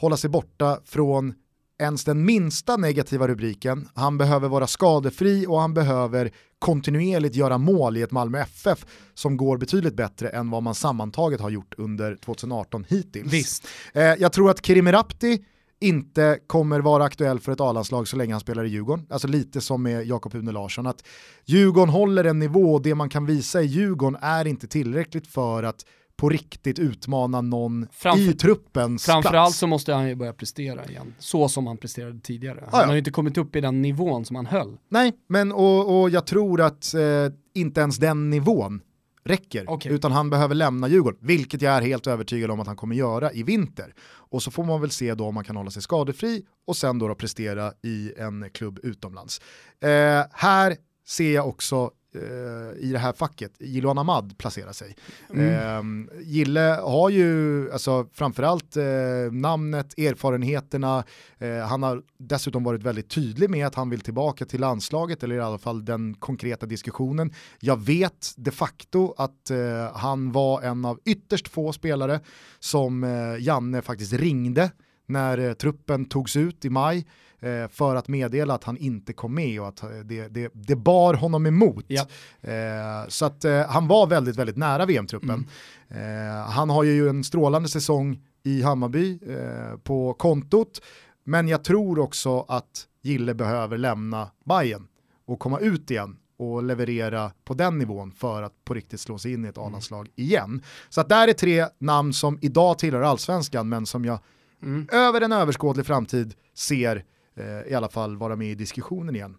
A: hålla sig borta från ens den minsta negativa rubriken, han behöver vara skadefri och han behöver kontinuerligt göra mål i ett Malmö FF som går betydligt bättre än vad man sammantaget har gjort under 2018 hittills.
B: Visst.
A: Eh, jag tror att Kerim Rapti inte kommer vara aktuell för ett A-landslag så länge han spelar i Djurgården. Alltså lite som med Jakob Hune Larsson, att Djurgården håller en nivå och det man kan visa i Djurgården är inte tillräckligt för att på riktigt utmana någon
B: Framför-
A: i truppens
B: Framförallt
A: plats.
B: så måste han ju börja prestera igen, så som han presterade tidigare. Han
A: Ja, ja.
B: har ju inte kommit upp i den nivån som han höll.
A: Nej, men och, och jag tror att eh, inte ens den nivån räcker,
B: Okej.
A: utan han behöver lämna Djurgården, vilket jag är helt övertygad om att han kommer göra i vinter. Och så får man väl se då om man kan hålla sig skadefri och sen då, då prestera i en klubb utomlands. Eh, här ser jag också i det här facket, Jiloan Ahmad placera sig. Eh, Gille har ju alltså, framförallt eh, namnet, erfarenheterna, eh, han har dessutom varit väldigt tydlig med att han vill tillbaka till landslaget, eller i alla fall den konkreta diskussionen. Jag vet de facto att eh, han var en av ytterst få spelare som eh, Janne faktiskt ringde när eh, truppen togs ut i maj eh, för att meddela att han inte kom med och att eh, det, det, det bar honom emot.
B: Ja.
A: Eh, så att eh, han var väldigt, väldigt nära VM-truppen. Eh, han har ju en strålande säsong i Hammarby eh, på kontot, men jag tror också att Gille behöver lämna Bayern och komma ut igen och leverera på den nivån för att på riktigt slå sig in i ett A-landslag igen. Så att där är tre namn som idag tillhör allsvenskan men som jag
B: Mm.
A: över en överskådlig framtid ser i alla fall vara med i diskussionen igen.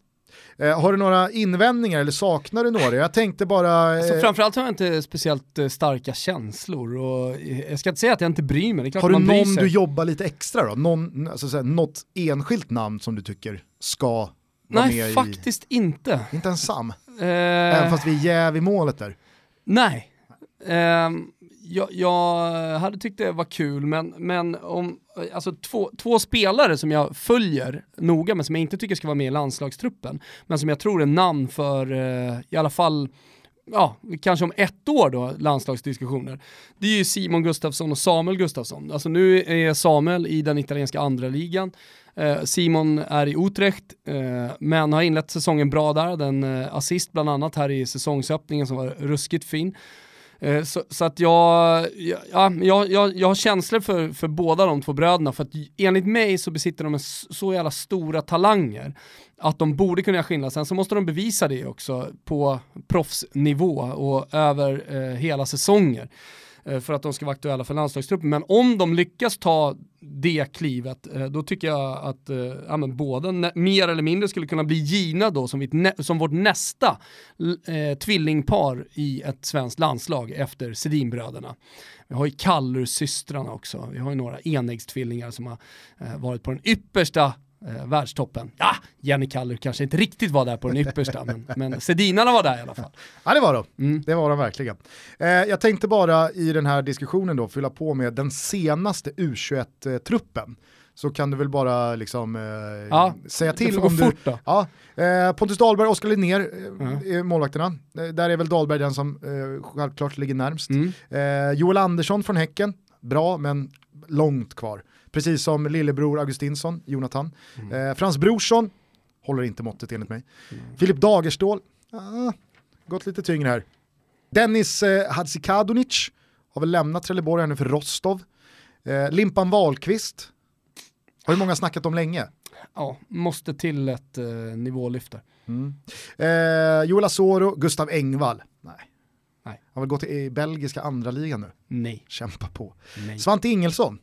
A: Eh, har du några invändningar eller saknar du några? Jag tänkte bara...
B: Så
A: eh,
B: framförallt har jag inte speciellt eh, starka känslor och eh, jag ska inte säga att jag inte bryr mig,
A: har du någon du jobbar lite extra då? Någon, alltså, såhär, något enskilt namn som du tycker ska vara med
B: Nej,
A: i...
B: faktiskt inte.
A: Inte ens Sam,
B: Eh,
A: även fast vi är jäv i målet där.
B: Nej. Ehm, jag, jag hade tyckt det var kul, men, men om, alltså två, två spelare som jag följer noga, men som jag inte tycker ska vara med i landslagstruppen, men som jag tror är namn för eh, i alla fall ja, kanske om ett år då, landslagsdiskussioner. Det är ju Simon Gustafsson och Samuel Gustafsson. Alltså nu är Samuel i den italienska andra ligan. Eh, Simon är i Utrecht, eh, men har inlett säsongen bra där. Den eh, assist bland annat här i säsongsöppningen som var ruskigt fin. Eh, så, så att jag, ja, jag, jag, jag har känslor för, för båda de två bröderna för att enligt mig så besitter de en så jävla stora talanger att de borde kunna göra skillnad. Sen så måste de bevisa det också på proffsnivå och över eh, hela säsonger eh, Eh, för att de ska vara aktuella för landslagstruppen. Men om de lyckas ta det klivet, eh, då tycker jag att eh, ja, men båda mer eller mindre skulle kunna bli givna då som, vi, som vårt nästa eh, tvillingpar i ett svenskt landslag efter Sedinbröderna. Vi har ju Kallur-systrarna också, vi har ju några enäggstvillingar som har eh, varit på den yppersta eh, världstoppen. Ja, Jenny Kallur kanske inte riktigt var där på den yppersta, men, men Sedinarna var där i alla fall.
A: Ja det var de,
B: Mm.
A: det var de verkligen. Eh, jag tänkte bara i den här diskussionen då fylla på med den senaste U21-truppen. Så kan du väl bara liksom eh,
B: Ja,
A: säga till om du... Ja, eh, Pontus Dahlberg, Oskar Linnér eh, är målvakterna. Eh, där är väl Dahlberg den som eh, självklart ligger närmst.
B: Mm.
A: Joel Andersson från Häcken, bra men långt kvar. Precis som lillebror Augustinsson, Jonathan.
B: Mm.
A: Eh, Frans Brorsson, håller inte måttet enligt mig. Filip Dagerstål, ah, gått lite tyngre här. Dennis eh, Hadzikadunic har väl lämnat Trelleborg här nu för Rostov. Eh, Limpan Wahlqvist, har ju många snackat om länge.
B: Ja, måste till ett eh, nivålyft där.
A: Eh, Joel Asoro, Gustav Engvall. Nej.
B: Nej.
A: Har väl gått i belgiska andra ligan nu.
B: Nej.
A: Kämpa på.
B: Nej.
A: Svante Ingelsson.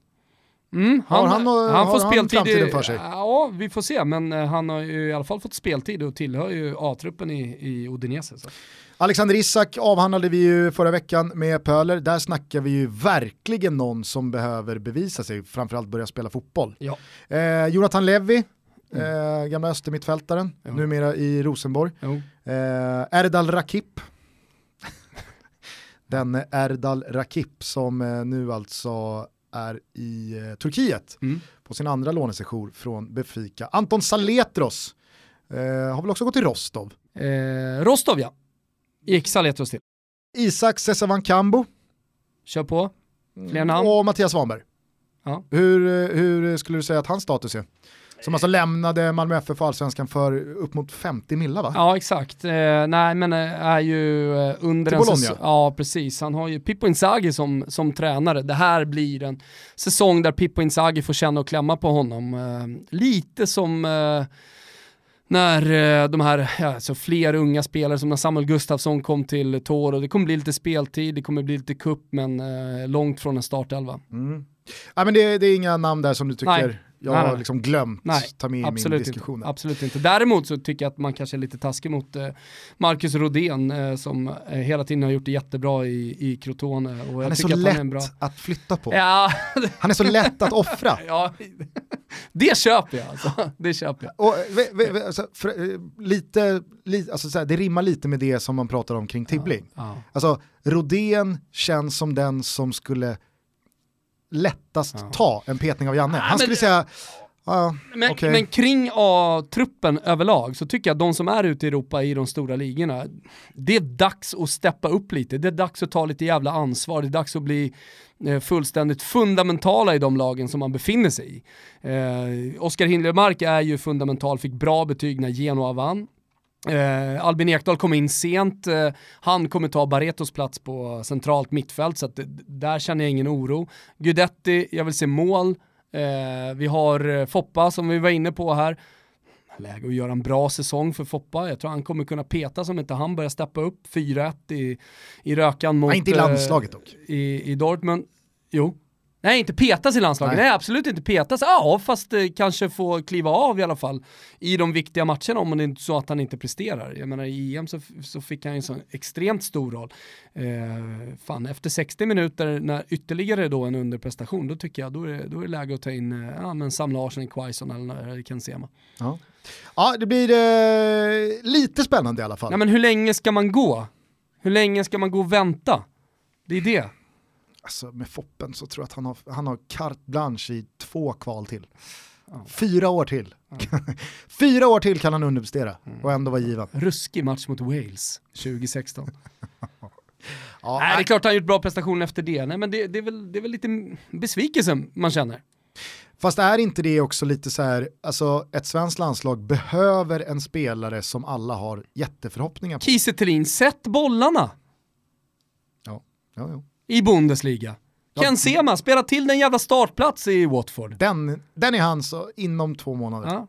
B: Mm,
A: Har han nå-
B: han
A: har
B: får
A: han
B: speltid
A: framtiden
B: i,
A: för sig?
B: Ja, vi får se, men eh, han har ju i alla fall fått speltid och tillhör ju A-truppen i, i Udinese. Så.
A: Alexander Isak avhandlade vi ju förra veckan med Pöler. Där snackar vi ju verkligen någon som behöver bevisa sig, framförallt börja spela fotboll.
B: Ja.
A: Eh, Jonathan Levi, eh, gamla östermittfältaren,
B: Ja.
A: numera i Rosenborg.
B: Jo.
A: Eh, Erdal Rakip. Den Erdal Rakip som eh, nu alltså är i eh, Turkiet
B: Mm.
A: på sin andra lånesession från Benfica. Anton Saletros eh, har väl också gått till Rostov.
B: Eh, Rostov ja, gick Saletros till.
A: Isak Sessavan Kambo
B: Kör på. Fler namn?
A: och Mattias Svanberg.
B: Ja.
A: Hur, eh, hur skulle du säga att hans status är? Som alltså lämnade Malmö FF för allsvenskan för upp mot 50 millar va?
B: Ja exakt, eh, nej men eh, är ju eh, under
A: Till
B: en säsong, ja precis, han har ju Pippo Inzaghi som, som tränare. Det här blir en säsong där Pippo Inzaghi får känna och klämma på honom. Eh, lite som eh, när eh, de här, ja, så fler unga spelare som när Samuel Gustafsson kom till Toro, det kommer bli lite speltid, det kommer bli lite kupp men långt från en startelva.
A: Mm. Ja, men det, det, är inga namn där som du tycker
B: Nej.
A: jag
B: Nej,
A: har liksom glömt
B: Nej,
A: ta med i min diskussion.
B: inte. Absolut inte. Däremot så tycker jag att man kanske är lite taskig mot eh, Marcus Rodén eh, som eh, hela tiden har gjort det jättebra i, i Crotone. Och
A: Han är så lätt
B: är bra...
A: att flytta på.
B: Ja,
A: Han är så lätt att offra.
B: ja, det köper jag alltså. Det köper jag.
A: Och, ve, ve, ve, alltså, för, lite, li, alltså, så här, det rimmar lite med det som man pratar om kring Tibbling.
B: Ja.
A: Alltså, Rodén känns som den som skulle lättast
B: Ja.
A: ta en petning av Janne. Han
B: men-
A: skulle säga, ja,
B: Men,
A: okej.
B: men kring A-truppen överlag så tycker jag att de som är ute i Europa i de stora ligorna, det är dags att steppa upp lite. Det är dags att ta lite jävla ansvar. Det är dags att bli eh, fullständigt fundamentala i de lagen som man befinner sig i. Eh, Oskar Hindlemark är ju fundamental, fick bra betyg när Genoa vann. Eh, Albin Ekdal kom in sent, eh, han kommer ta Barretos plats på centralt mittfält så att där känner jag ingen oro. Guidetti, jag vill se mål. Eh, vi har eh, Foppa som vi var inne på här. Läge att göra en bra säsong för Foppa. Jag tror han kommer kunna peta som inte han börjar steppa upp 4-1 i, i rökan mot...
A: Nej, inte i
B: eh,
A: landslaget dock.
B: i, i Dortmund. Jo. Nej, inte petas i landslaget.
A: Nej.
B: Nej, absolut inte petas. Ja, fast eh, kanske få kliva av i alla fall i de viktiga matcherna om det är så att han inte presterar. Jag menar i EM så, så fick han ju en sån extremt stor roll. Eh, fan, efter 60 minuter när ytterligare då en underprestation, då tycker jag då är, det- då är det läge att ta in eh, ja, men Sam Larsson, Quaison eller Ken Sema.
A: Ja. ja, det blir eh, lite spännande i alla fall.
B: Nej men hur länge ska man gå? Hur länge ska man gå och vänta? Det är det.
A: Alltså, med Foppen så tror jag att han har, han har carte blanche i två kval till. Fyra år till. Fyra år till kan han underprestera och ändå vara given.
B: Ruskig match mot Wales 2016.
A: Ja,
B: Nej, det är klart han har gjort bra prestationer efter det. Nej, men det, det, är väl, det är väl lite besvikelse man känner.
A: Fast är inte det också lite så här, alltså ett svenskt landslag behöver en spelare som alla har jätteförhoppningar på.
B: Kiese Thelin, sätt bollarna
A: Ja, ja, ja.
B: I Bundesliga. Ken Sema, spela till den jävla startplats i Watford.
A: Den, den är hans inom två månader.
B: Ja.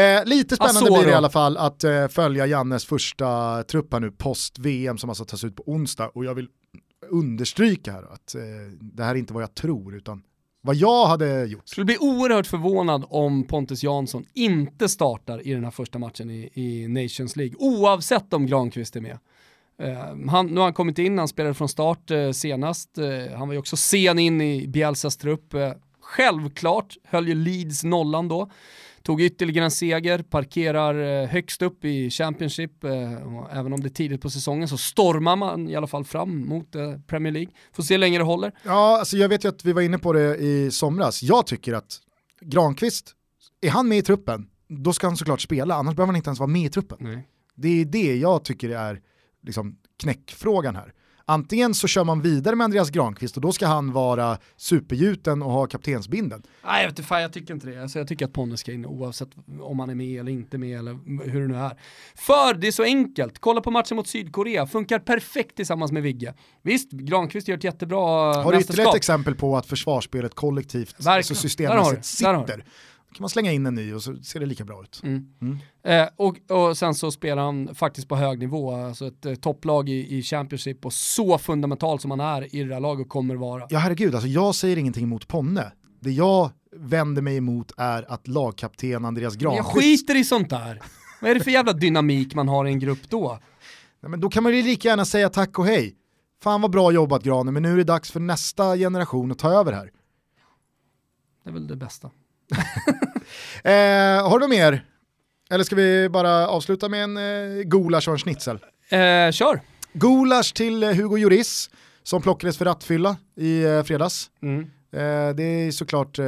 A: Eh, lite spännande
B: Asoro.
A: blir det i alla fall att eh, följa Jannes första trupp här nu post-VM som alltså tas ut på onsdag och jag vill understryka här att eh, det här är inte vad jag tror utan vad jag hade gjort.
B: Skulle bli oerhört förvånad om Pontus Jansson inte startar i den här första matchen i, i Nations League, oavsett om Granqvist är med. Eh, han, nu har han kommit in, han spelade från start eh, senast, Eh, han var ju också sen in i Bielsas trupp. Eh, självklart höll ju Leeds nollan då, tog ytterligare en seger, parkerar högst upp i Championship, även om det är tidigt på säsongen så stormar man i alla fall fram mot Premier League. Får se hur länge det håller.
A: Ja, alltså jag vet ju att vi var inne på det i somras. Jag tycker att Granqvist, är han med i truppen, då ska han såklart spela, annars behöver han inte ens vara med i truppen.
B: Nej.
A: Det är det jag tycker är liksom knäckfrågan här. Antingen så kör man vidare med Andreas Granqvist och då ska han vara supergjuten och ha kaptensbinden.
B: Nej, jag vet fan, jag tycker inte det. Alltså, jag tycker att Ponne ska in oavsett om han är med eller inte med eller hur det nu är. För det är så enkelt. Kolla på matchen mot Sydkorea, funkar perfekt tillsammans med Vigge. Visst, Granqvist gör ett jättebra
A: Har du ytterligare ett exempel på att försvarsspelet kollektivt,
B: Verkligen.
A: alltså
B: har du.
A: systemmässigt sitter? Kan man slänga in en ny och så ser det lika bra ut.
B: Mm.
A: Mm.
B: Eh, och, och sen så spelar han faktiskt på hög nivå, alltså ett eh, topplag i, i Championship och så fundamental som han är i det där laget kommer vara.
A: Ja herregud, alltså jag säger ingenting emot Ponne. Det jag vänder mig emot är att lagkapten Andreas
B: Men jag
A: Granqvist
B: skiter i sånt där. Vad är det för jävla dynamik man har i en grupp då?
A: Nej, men då kan man ju lika gärna säga tack och hej. Fan vad bra jobbat Granen, men nu är det dags för nästa generation att ta över här.
B: Det är väl det bästa.
A: Eh, har du mer? Eller ska vi bara avsluta med en eh, gulasch och en schnitzel?
B: Eh, kör!
A: Gulasch till eh, Hugo Lloris som plockades för rattfylla i eh, fredags.
B: Mm.
A: Eh, det är såklart eh,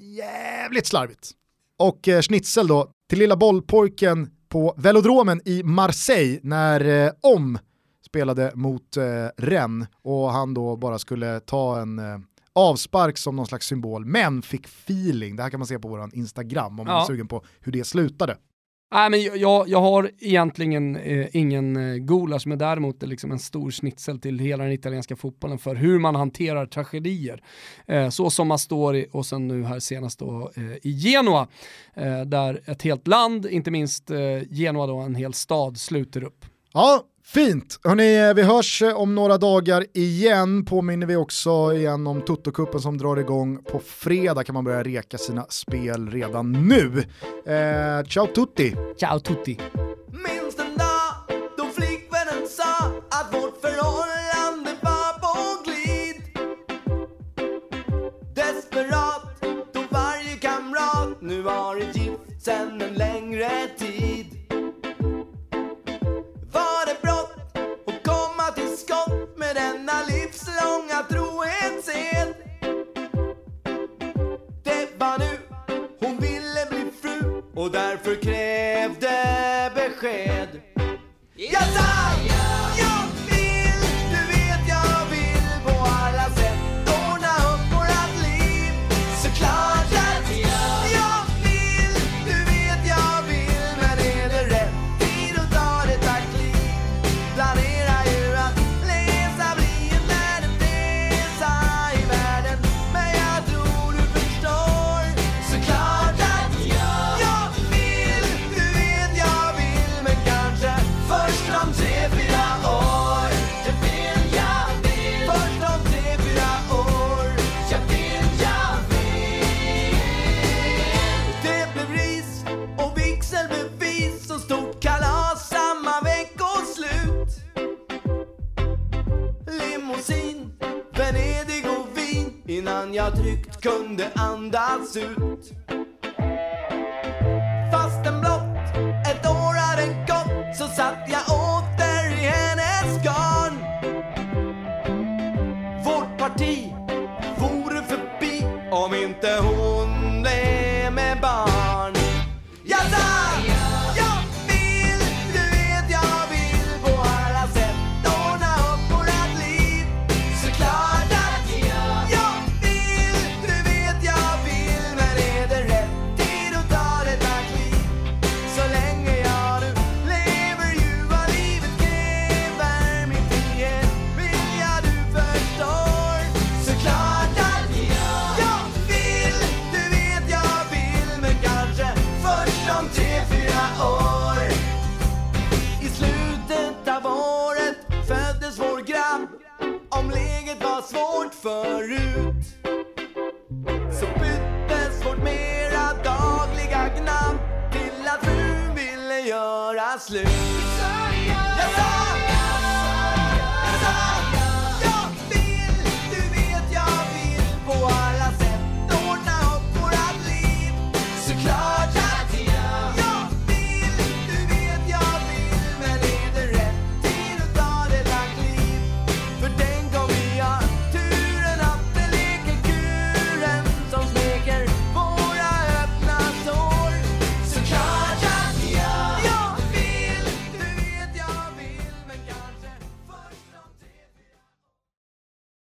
A: jävligt slarvigt. Och eh, schnitzel då till lilla bollpojken på velodromen i Marseille när eh, Om spelade mot eh, Rennes och han då bara skulle ta en avspark som någon slags symbol men fick feeling. Det här kan man se på vår Instagram om man
B: Ja.
A: är sugen på hur det slutade.
B: Nej, men jag, jag har egentligen eh, ingen eh, gulasch, men däremot liksom en stor schnitzel till hela den italienska fotbollen för hur man hanterar tragedier. Eh, så som Astori och sen nu här senast då eh, i Genua, eh, där ett helt land, inte minst eh, Genua då, en hel stad, sluter upp.
A: Ja, Fint! Hörrni, vi hörs om några dagar igen. Påminner vi också igen om Toto-kuppen som drar igång på fredag kan man börja reka sina spel redan nu. Eh, ciao tutti!
B: Ciao tutti!
D: Minns den dag då flickvännen sa att vårt förhållande var på glid Desperat då varje kamrat nu varit gift sen en längre tid livslånga trohetssed? Det var nu hon ville bli fru och därför krävde besked. Ut.